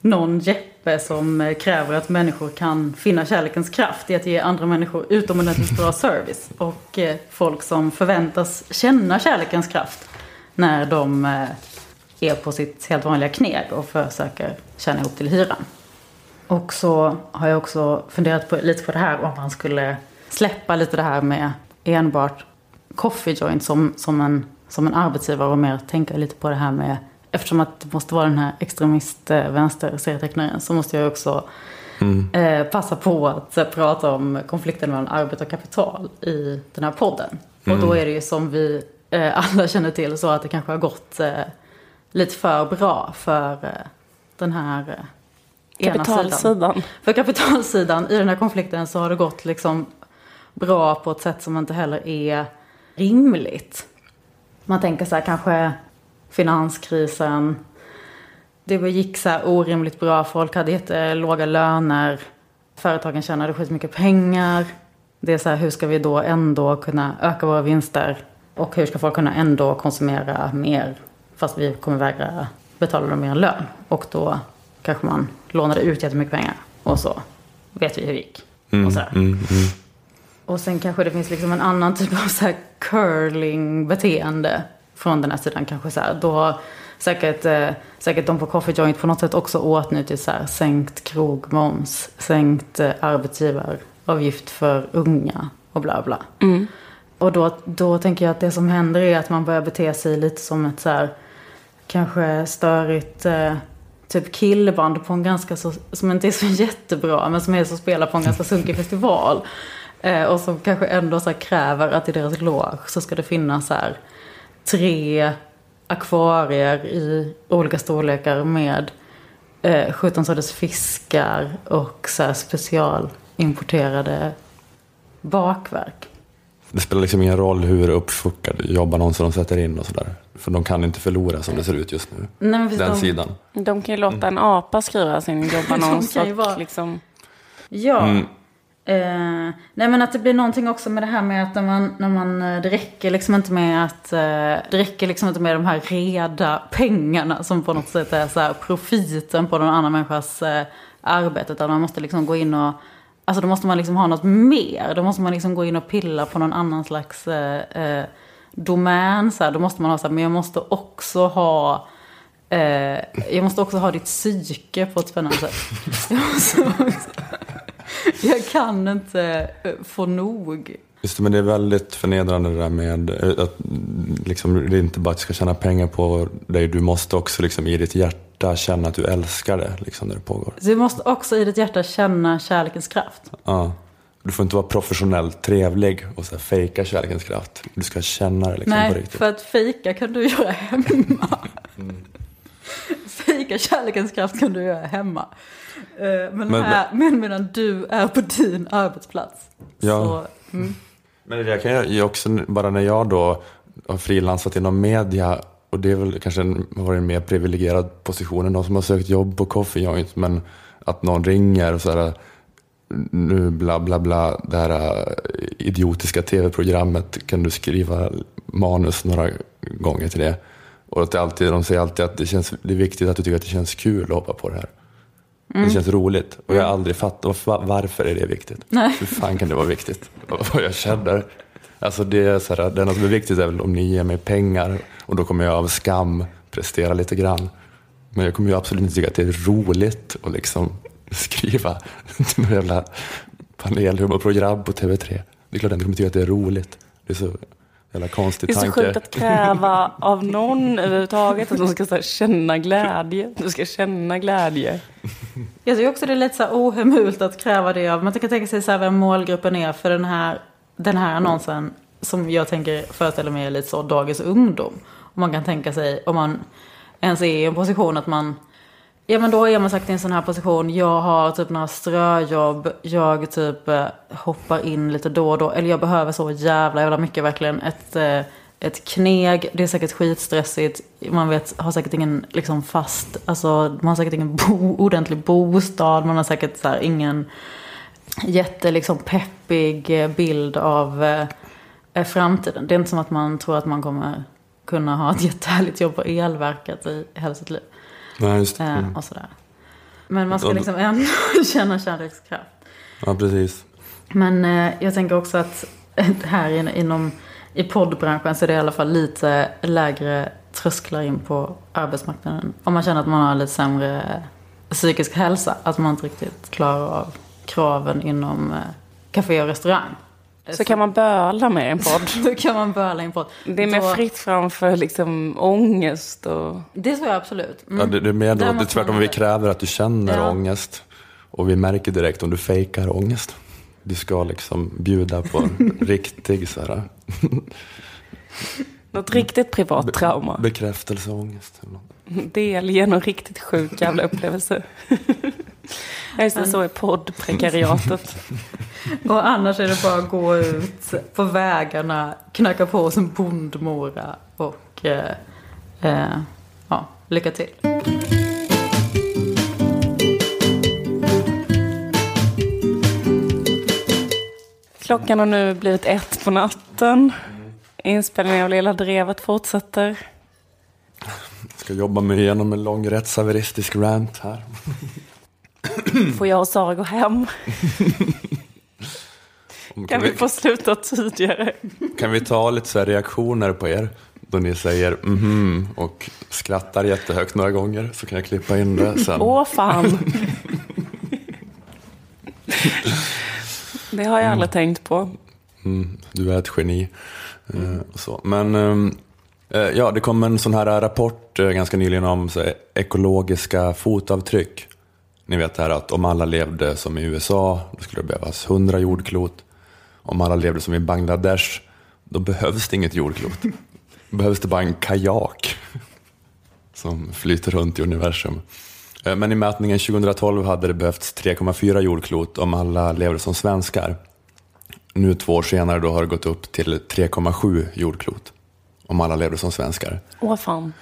någon Jeppe som eh, kräver att människor kan finna kärlekens kraft i att ge andra människor utomordentligt bra service. Och eh, folk som förväntas känna kärlekens kraft när de eh, är på sitt helt vanliga kneg och försöker tjäna ihop till hyran. Och så har jag också funderat på, lite på det här om man skulle släppa lite det här med enbart coffee joint som, som, en, som en arbetsgivare och mer tänka lite på det här med eftersom att det måste vara den här extremist eh, så måste jag också mm. eh, passa på att eh, prata om konflikten mellan arbete och kapital i den här podden. Mm. Och då är det ju som vi eh, alla känner till så att det kanske har gått lite för bra för den här Kapitalsidan. För kapitalsidan i den här konflikten så har det gått liksom bra på ett sätt som inte heller är rimligt. Man tänker så här kanske finanskrisen. Det gick så här orimligt bra. Folk hade jättelåga löner. Företagen tjänade skitmycket pengar. Det är så här, hur ska vi då ändå kunna öka våra vinster? Och hur ska folk kunna ändå konsumera mer fast vi kommer vägra betala dem mer lön? Och då kanske man lånade ut jättemycket pengar. Och så vet vi hur det gick. Mm, och, så mm, mm. och sen kanske det finns liksom en annan typ av så curling-beteende från den här sidan kanske så här. Då säkert, eh, säkert de på Coffee Joint på något sätt också åtnjutit så här sänkt krogmoms, sänkt eh, arbetsgivaravgift för unga och bla bla. Mm. Och då, då tänker jag att det som händer är att man börjar bete sig lite som ett så här kanske störigt eh, typ killband på en ganska så, som inte är så jättebra men som är så spelar på en ganska sunkig festival. Eh, och som kanske ändå så kräver att i deras loge så ska det finnas så här tre akvarier i olika storlekar med eh, 17 sorters fiskar och så här specialimporterade bakverk. Det spelar liksom ingen roll hur uppfuckade jobbannonser de sätter in och sådär. För de kan inte förlora som det ser ut just nu. Nej, Den de- sidan. De kan ju låta en apa skriva sin jobbannons. De kan ju vara- liksom, Ja. Mm. Eh, nej men att det blir någonting också med det här med att när man, när man eh, det räcker liksom inte med att, eh, det räcker liksom inte med de här reda pengarna som på något sätt är så här profiten på någon annan människas eh, arbete. Utan man måste liksom gå in och, alltså då måste man liksom ha något mer. Då måste man liksom gå in och pilla på någon annan slags eh, eh, domän. Så här. Då måste man ha så här, men jag måste också ha Eh, jag måste också ha ditt psyke på ett spännande sätt. Jag, måste också, jag kan inte eh, få nog. Just det, men det är väldigt förnedrande det där med eh, att liksom, det är inte bara att du ska tjäna pengar på dig, du måste också liksom, i ditt hjärta känna att du älskar det liksom, när det pågår. Så du måste också i ditt hjärta känna kärlekens kraft. Ja. Du får inte vara professionellt trevlig och så här, fejka kärlekens kraft. Du ska känna det liksom, på Nej, riktigt. för att fejka kan du göra hemma. Fejka kärlekens kraft kan du göra hemma. Eh, Men, Men- här, men medan du är på din arbetsplats. Ja. Så, mm. Men det kan jag ju också, bara när jag då har frilansat inom media och det är väl kanske en, varit en mer privilegierad position än de som har sökt jobb på Coffee Joint. Men att någon ringer och så här, nu bla bla bla, det här äh, idiotiska tv-programmet, kan du skriva manus några gånger till det? Och att det alltid, de säger alltid att det, känns, det är viktigt att du tycker att det känns kul att hoppa på det här. Det känns roligt. Och jag har aldrig fattat varför, är det viktigt. Nej. Hur fan kan det vara viktigt? Vad jag känner. Alltså det är så här, det enda som är viktigt är väl om ni ger mig pengar och då kommer jag av skam prestera lite grann. Men jag kommer ju absolut inte tycka att det är roligt att liksom skriva några jävla panelhumorprogram på TV3. Det är klart att jag inte kommer tycka att det är roligt. Det är så jävla konstig det är så tanke. sjukt att kräva av någon överhuvudtaget att de ska så här, känna glädje. Du ska känna glädje. Jag tycker också det är lite så ohemult att kräva det av. Man kan tänka sig så här vem målgruppen är för den här, den här annonsen. Som jag tänker föreställa mig är lite så dagens ungdom. Och man kan tänka sig om man ens är i en position att man Ja men då är man sagt i en sån här position. Jag har typ några ströjobb. Jag typ eh, hoppar in lite då och då. Eller jag behöver så jävla jävla mycket verkligen. Ett, eh, ett kneg. Det är säkert skitstressigt. Man vet, har säkert ingen liksom fast. Alltså man har säkert ingen bo, ordentlig bostad. Man har säkert så här, ingen jätte liksom peppig bild av eh, framtiden. Det är inte som att man tror att man kommer kunna ha ett jättehärligt jobb på elverket i hela sitt liv. Nej, just det. Eh, Mm. och sådär. Men man ska liksom ändå känna kärlekskraft. Ja, precis. Men eh, jag tänker också att här in, inom i poddbranschen så är det i alla fall lite lägre trösklar in på arbetsmarknaden. Om man känner att man har lite sämre psykisk hälsa. Att man inte riktigt klarar av kraven inom eh, café och restaurang. Så kan man böla med en podd. Då kan man böla in på. Det är mer Då- fritt fram för liksom ångest och... Det tror jag absolut. Mm. Ja, det, det är mer då, Där det är tvärtom vi kräver att du känner Ja. ångest. Och vi märker direkt om du fejkar ångest. Du ska liksom bjuda på en riktig så här, Något riktigt privat trauma. bekräftelseångest. eller något. Delge någon riktigt sjuk jävla upplevelse. Ja, just det, så är poddprekariatet. Och annars är det bara att gå ut på vägarna, knacka på som bondmora och eh, eh, ja, lycka till. Klockan har nu blivit ett på natten. Inspelningen av Lilla Drevet fortsätter. Jag ska jobba mig igenom en lång rättshaveristisk rant här. Får jag och Sara gå hem? Kan vi få sluta tidigare? kan vi ta lite så reaktioner på er? Då ni säger mhm och skrattar jättehögt några gånger så kan jag klippa in det sen. Åh fan. Det har jag aldrig tänkt på. Mm, du är ett geni. Eh, och så. Men ehm, eh, ja, det kom en sån här rapport eh, ganska nyligen om så ekologiska fotavtryck. Ni vet det här att om alla levde som i USA, då skulle det behövas 100 jordklot. Om alla levde som i Bangladesh, då behövs det inget jordklot. Då behövs det bara en kajak som flyter runt i universum. Eh, men i mätningen 2012 hade det behövts 3,4 jordklot om alla levde som svenskar. Nu två år senare då har det gått upp till 3,7 jordklot om alla levde som svenskar. Åh fan.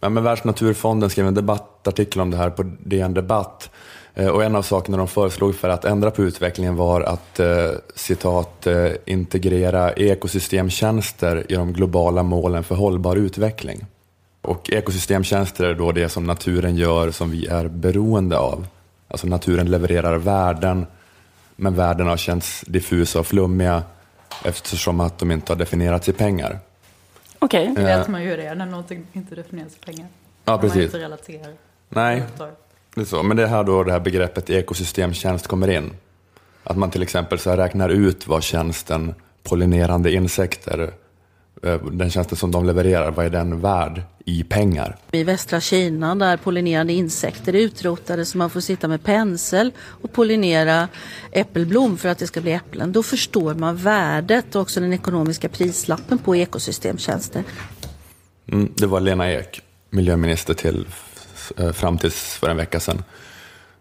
Ja, men Världsnaturfonden skrev en debattartikel om det här på DN Debatt. Eh, och en av sakerna de föreslog för att ändra på utvecklingen var att eh, citat, eh, integrera ekosystemtjänster i de globala målen för hållbar utveckling. Och ekosystemtjänster är då det som naturen gör som vi är beroende av. Alltså naturen levererar värden, men värdena har känts diffusa och flummiga eftersom att de inte har definierats i pengar. Okej. Det vet man ju hur det är när någonting inte definieras i pengar. Ja, Om man precis. inte relaterar. Nej. Det är så, men det är här då det här begreppet ekosystemtjänst kommer in. Att man till exempel så räknar ut vad tjänsten pollinerande insekter, eh, den tjänsten som de levererar, vad är den värd i pengar? I västra Kina där pollinerande insekter är utrotade så man får sitta med pensel och pollinera äppelblom för att det ska bli äpplen. Då förstår man värdet och också den ekonomiska prislappen på ekosystemtjänster. Mm, det var Lena Ek, miljöminister till eh, fram tills för en vecka sedan.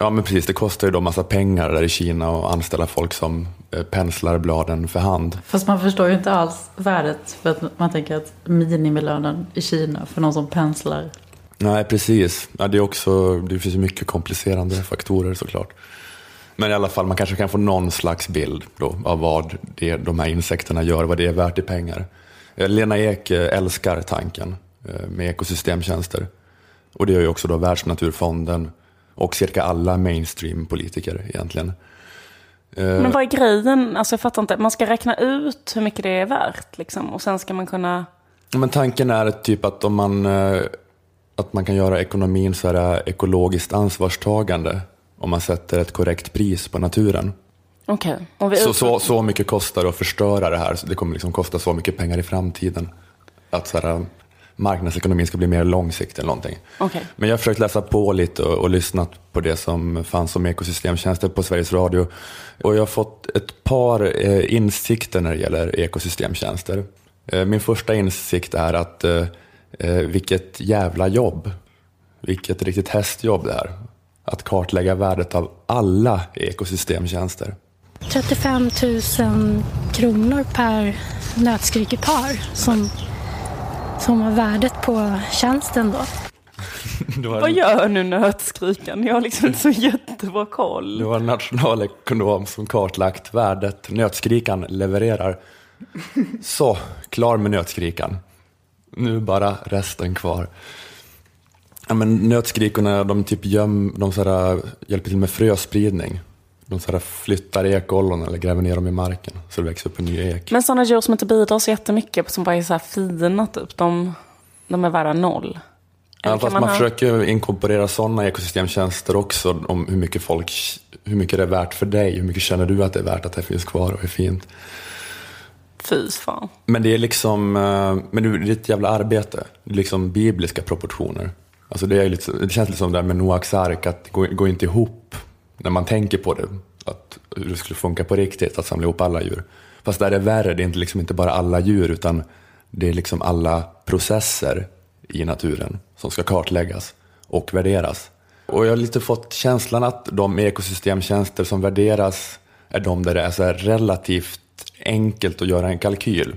Ja men precis, det kostar ju då massa pengar där i Kina att anställa folk som eh, penslar bladen för hand. Fast man förstår ju inte alls värdet för att man tänker att minimilönen i Kina för någon som penslar. Nej, precis. Ja, det, är också, det finns ju mycket komplicerande faktorer såklart. Men i alla fall, man kanske kan få någon slags bild då, av vad det, de här insekterna gör, vad det är värt i pengar. Eh, Lena Ek eh, älskar tanken med ekosystemtjänster. Och det gör ju också då Världsnaturfonden och cirka alla mainstream-politiker egentligen. Eh, Men vad är grejen? Alltså jag fattar inte. Man ska räkna ut hur mycket det är värt liksom. Och sen ska man kunna... Men tanken är typ att om man, eh, att man kan göra ekonomin så här eh, ekologiskt ansvarstagande om man sätter ett korrekt pris på naturen. Okej. Vi Så, så, så mycket kostar det att förstöra det här. Så det kommer liksom kosta så mycket pengar i framtiden. Att så här, marknadsekonomin ska bli mer långsiktig eller någonting. Okej. Men jag har försökt läsa på lite och, och lyssnat på det som fanns om ekosystemtjänster på Sveriges Radio. Och jag har fått ett par eh, insikter när det gäller ekosystemtjänster. Eh, min första insikt är att eh, eh, vilket jävla jobb. Vilket riktigt hästjobb det är. Att kartlägga värdet av alla ekosystemtjänster. 35 000 kronor per nötskrikepar som, som var värdet på tjänsten då. Vad gör nu nötskrikan? Jag har liksom inte så jättebra koll. var en nationalekonom som kartlagt värdet nötskrikan levererar. Så, klar med nötskrikan. Nu bara resten kvar. Ja, men nötskrikorna de typ göm, de så här, hjälper till med fröspridning. De så här, flyttar ekollon eller gräver ner dem i marken så det växer upp en ny ek. Men sådana djur som inte bidrar så jättemycket, som bara är så här fina typ, de, de är värda noll. Eller Ja, fast man, ha- försöker inkorporera sådana ekosystemtjänster också om hur mycket folk, hur mycket det är värt för dig, hur mycket känner du att det är värt att det finns kvar och är fint. Fy fan. Men det är liksom, eh, men det är ett jävla arbete. Det är liksom bibliska proportioner. Alltså det, är lite, det känns lite som det där med Noaks ark, att det går, går inte ihop när man tänker på det. Att hur det skulle funka på riktigt, att samla ihop alla djur. Fast där är det värre, det är inte, liksom inte bara alla djur, utan det är liksom alla processer i naturen som ska kartläggas och värderas. Och jag har lite fått känslan att de ekosystemtjänster som värderas är de där det är så här relativt enkelt att göra en kalkyl.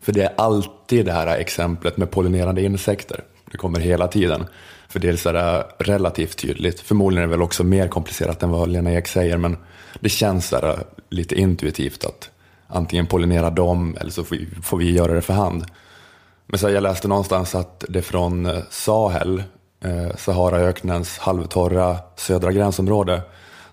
För det är alltid det här exemplet med pollinerande insekter. Det kommer hela tiden. För det är det äh, relativt tydligt. Förmodligen är det väl också mer komplicerat än vad Lena Ek säger, men det känns så äh, lite intuitivt att antingen pollinera dem eller så får vi, får vi göra det för hand. Men så här, jag läste någonstans att det från äh, Sahel, eh, Saharaöknens halvtorra södra gränsområde,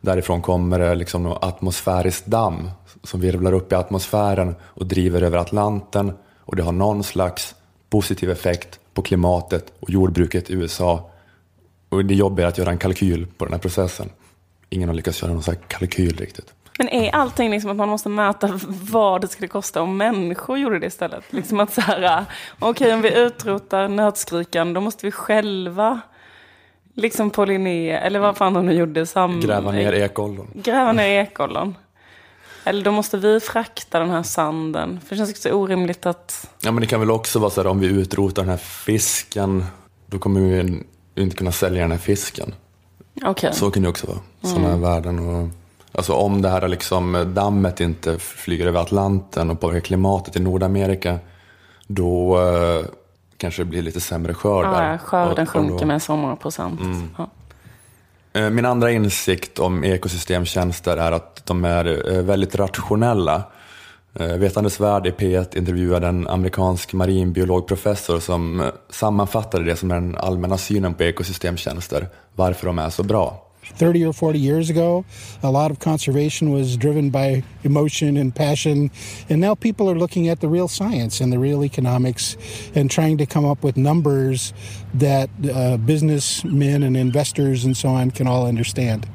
därifrån kommer det liksom något atmosfäriskt damm som virvlar upp i atmosfären och driver över Atlanten och det har någon slags positiv effekt på klimatet och jordbruket i USA. Och det jobbiga är att göra en kalkyl på den här processen. Ingen har lyckats göra någon sån här kalkyl riktigt. Men är allting liksom att man måste mäta vad det skulle kosta om människor gjorde det istället? Liksom att så här, okej om vi utrotar nötskrikan då måste vi själva liksom pollinera, eller vad fan de nu gjorde. Sam, Gräva ner ekollon. Gräva ner ekollon. Eller då måste vi frakta den här sanden. För det känns också orimligt att... Ja, men det kan väl också vara så här om vi utrotar den här fisken, då kommer vi inte kunna sälja den här fisken. Okej. Så kan det också vara. Sådana värden. Och, alltså om det här liksom, dammet inte flyger över Atlanten och påverkar klimatet i Nordamerika, då eh, kanske det blir lite sämre skörd Ja, skörden Och- och sjunker då- med så många procent. Ja. Eh, min andra insikt om ekosystemtjänster är att de är eh, väldigt rationella. Eh, vetandes Värld i P1 intervjuade en amerikansk marinbiologprofessor som sammanfattade det som är den allmänna synen på ekosystemtjänster, varför de är så bra. 30 or 40 years ago, a lot of conservation was driven by emotion and passion. And now people are looking at the real science and the real economics and trying to come up with numbers that uh, businessmen and investors and so on can all understand.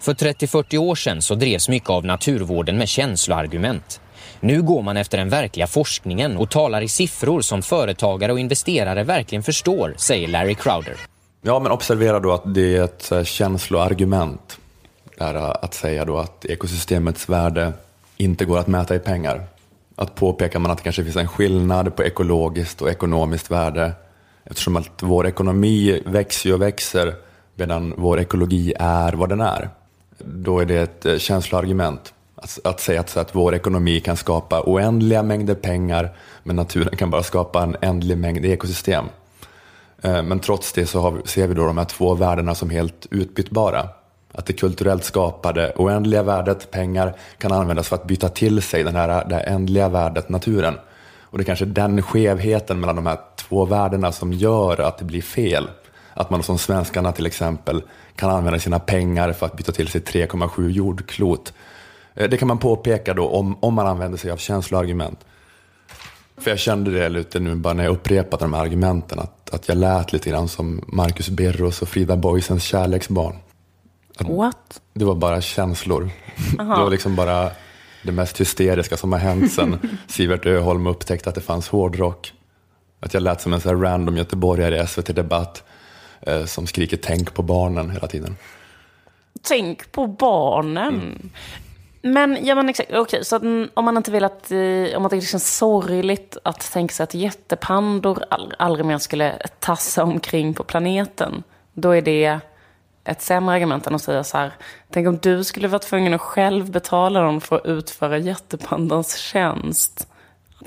För 30-40 år sedan så drevs mycket av naturvården med känsloargument. Nu går man efter den verkliga forskningen och talar i siffror som företagare och investerare verkligen förstår, säger Larry Crowder. Ja, men observera då att det är ett eh, känsloargument. Där att säga då att ekosystemets värde inte går att mäta i pengar. Att påpekar man att det kanske finns en skillnad på ekologiskt och ekonomiskt värde eftersom att vår ekonomi växer och växer medan vår ekologi är vad den är. Då är det ett eh, känsloargument. Att, att säga att, så att vår ekonomi kan skapa oändliga mängder pengar men naturen kan bara skapa en ändlig mängd ekosystem. Eh, men trots det så har vi, ser vi då de här två värdena som helt utbytbara. Att det kulturellt skapade oändliga värdet, pengar, kan användas för att byta till sig den här, det här ändliga värdet, naturen. Och det är kanske den skevheten mellan de här två värdena som gör att det blir fel. Att man som svenskarna till exempel kan använda sina pengar för att byta till sig 3,7 jordklot. Eh, det kan man påpeka då om, om man använder sig av känsloargument. För jag kände det lite nu bara när jag upprepade de här argumenten, att, att jag lät lite grann som Marcus Birros och Frida Boisens kärleksbarn. What? Det var bara känslor. Det var liksom bara det mest hysteriska som har hänt sen Sivert Öholm upptäckte att det fanns hårdrock. Att jag lät som en sån här random göteborgare i SVT Debatt eh, som skriker tänk på barnen hela tiden. Tänk på barnen. Men, ja men exakt, okej, så att, om man inte vill att, eh, om man tycker det känns liksom sorgligt att tänka sig att jättepandor all, aldrig mer skulle tassa omkring på planeten, då är det ett sämre argument än att säga så här, tänk om du skulle vara tvungen att själv betala dem för att utföra jättepandans tjänst.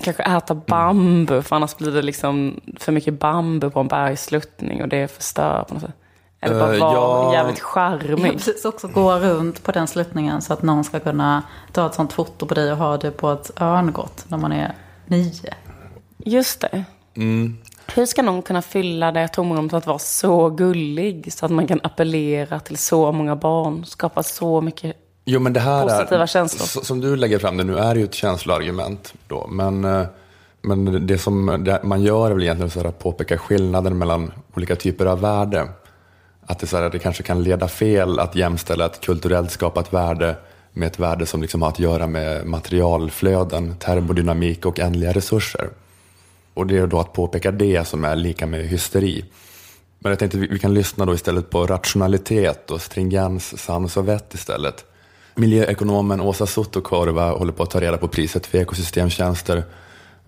Kanske äta bambu, för annars blir det liksom för mycket bambu på en bergsluttning och det förstör på något sätt. Eller bara Eh, vara ja. jävligt charmig. precis, också gå runt på den sluttningen så att någon ska kunna ta ett sånt foto på dig och ha det på ett örngott när man är nio. Just det. Mm. Hur ska någon kunna fylla det tomrummet att vara så gullig så att man kan appellera till så många barn, skapa så mycket... Jo, men det här Positiva är, känslor. Som du lägger fram det nu är det ju ett känsloargument. Då, men, eh, men det som det man gör är väl egentligen att påpeka skillnaden mellan olika typer av värde. Att det, så här, det kanske kan leda fel att jämställa ett kulturellt skapat värde med ett värde som liksom har att göra med materialflöden, termodynamik och ändliga resurser. Och det är då att påpeka det som är lika med hysteri. Men jag tänkte vi vi kan lyssna då istället på rationalitet och stringens, sans och vett istället. Miljöekonomen Åsa Sottokorva håller på att ta reda på priset för ekosystemtjänster.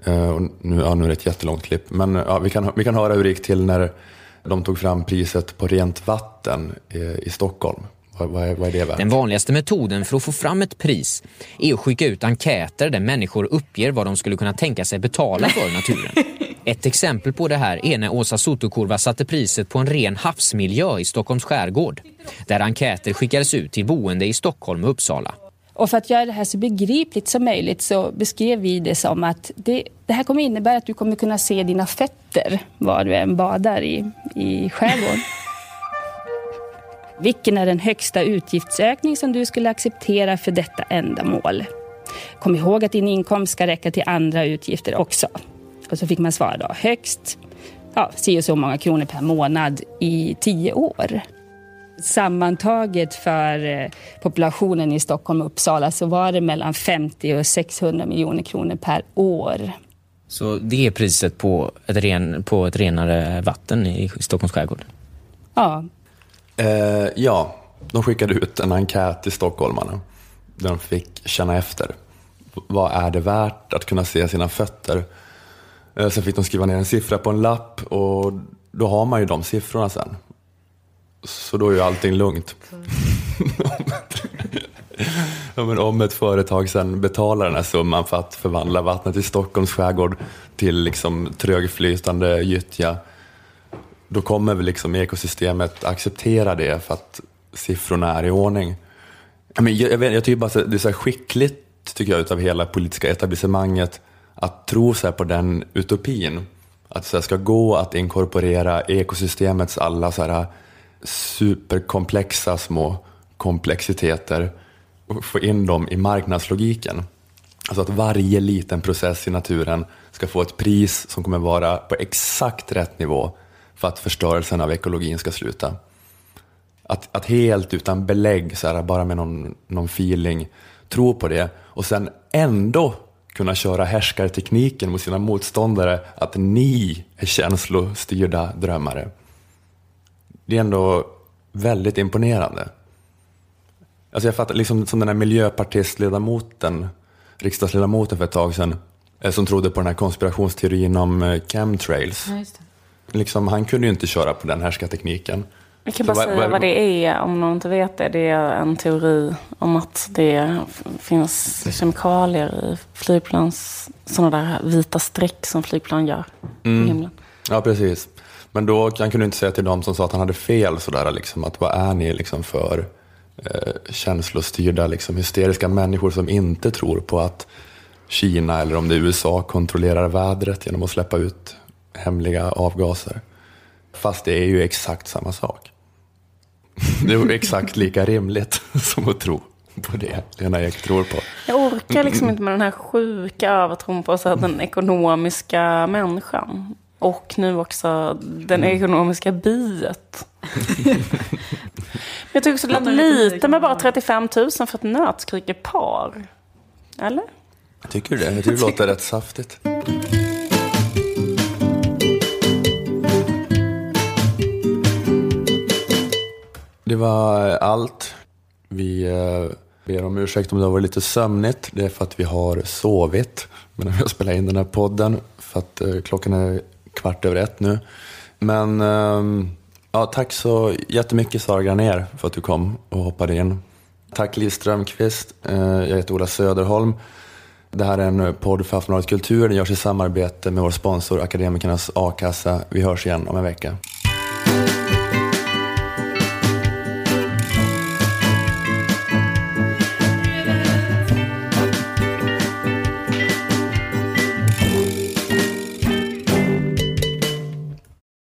Uh, nu, ja, nu är det ett jättelångt klipp, men ja, vi, kan, vi kan höra hur det gick till när de tog fram priset på rent vatten i, i Stockholm. Vad, vad, är, vad är det värt? Den vanligaste metoden för att få fram ett pris är att skicka ut enkäter där människor uppger vad de skulle kunna tänka sig betala för naturen. Ett exempel på det här är när Åsa Sotokurva satte priset på en ren havsmiljö i Stockholms skärgård. Där enkäter skickades ut till boende i Stockholm och Uppsala. Och för att göra det här så begripligt som möjligt så beskrev vi det som att det, det här kommer innebära att du kommer kunna se dina fötter var du än badar i, i skärgården. Vilken är den högsta utgiftsökning som du skulle acceptera för detta ändamål? Kom ihåg att din inkomst ska räcka till andra utgifter också. Och så fick man svara då högst ja, si och så många kronor per månad i tio år. Sammantaget för eh, populationen i Stockholm och Uppsala så var det mellan 50 och 600 miljoner kronor per år. Så det är priset på ett, ren, på ett renare vatten i Stockholms skärgård. Ja, Eh, ja, de skickade ut en enkät till stockholmarna där de fick känna efter. Vad är det värt att kunna se sina fötter? Eh, sen fick de skriva ner en siffra på en lapp och då har man ju de siffrorna sen. Så då är ju allting lugnt. ja, men om ett företag sen betalar den här summan för att förvandla vattnet i Stockholms skärgård till liksom trögflytande gyttja, då kommer väl liksom ekosystemet acceptera det för att siffrorna är i ordning. Jag, men, jag, jag, vet, jag tycker bara att det är så här skickligt tycker jag, utav hela politiska etablissemanget att tro så på den utopin. Att det ska gå att inkorporera ekosystemets alla så här superkomplexa små komplexiteter och få in dem i marknadslogiken. Alltså att varje liten process i naturen ska få ett pris som kommer vara på exakt rätt nivå för att förstörelsen av ekologin ska sluta. Att, att helt utan belägg, så här, bara med någon, någon feeling, tro på det och sen ändå kunna köra härskartekniken mot sina motståndare att ni är känslostyrda drömmare. Det är ändå väldigt imponerande. Alltså jag fattar, liksom som den här miljöpartistledamoten, riksdagsledamoten för ett tag sedan, eh, som trodde på den här konspirationsteorin om eh, chemtrails. Ja, Liksom, han kunde ju inte köra på den härskartekniken. Jag kan Så bara säga vad- vad det är om någon inte vet det. Det är en teori om att det finns kemikalier i flygplans... Sådana där vita streck som flygplan gör på Mm. himlen. Ja, precis. Men då han kunde inte säga till dem som sa att han hade fel sådär, liksom, att vad är ni liksom för eh, känslostyrda, liksom, hysteriska människor som inte tror på att Kina eller om det är USA kontrollerar vädret genom att släppa ut hemliga avgaser. Fast det är ju exakt samma sak. Det är exakt lika rimligt som att tro på det Lena Ek tror på. Jag orkar liksom inte med den här sjuka övertron på så här, den ekonomiska människan. Och nu också den ekonomiska biet. Men jag tycker också det lät lite med bara 35 000 för ett nötskryckepar. Eller? Tycker du det? Jag tycker det låter rätt saftigt. Det var allt. Vi eh, ber om ursäkt om det har varit lite sömnigt. Det är för att vi har sovit medan vi har spelat in den här podden. För att eh, klockan är kvart över ett nu. Men ehm, ja, tack så jättemycket Sara Granér för att du kom och hoppade in. Tack Liv Strömqvist. Eh, jag heter Ola Söderholm. Det här är en eh, podd för Aftonbladet Kultur. Den görs i samarbete med vår sponsor Akademikernas A-kassa. Vi hörs igen om en vecka.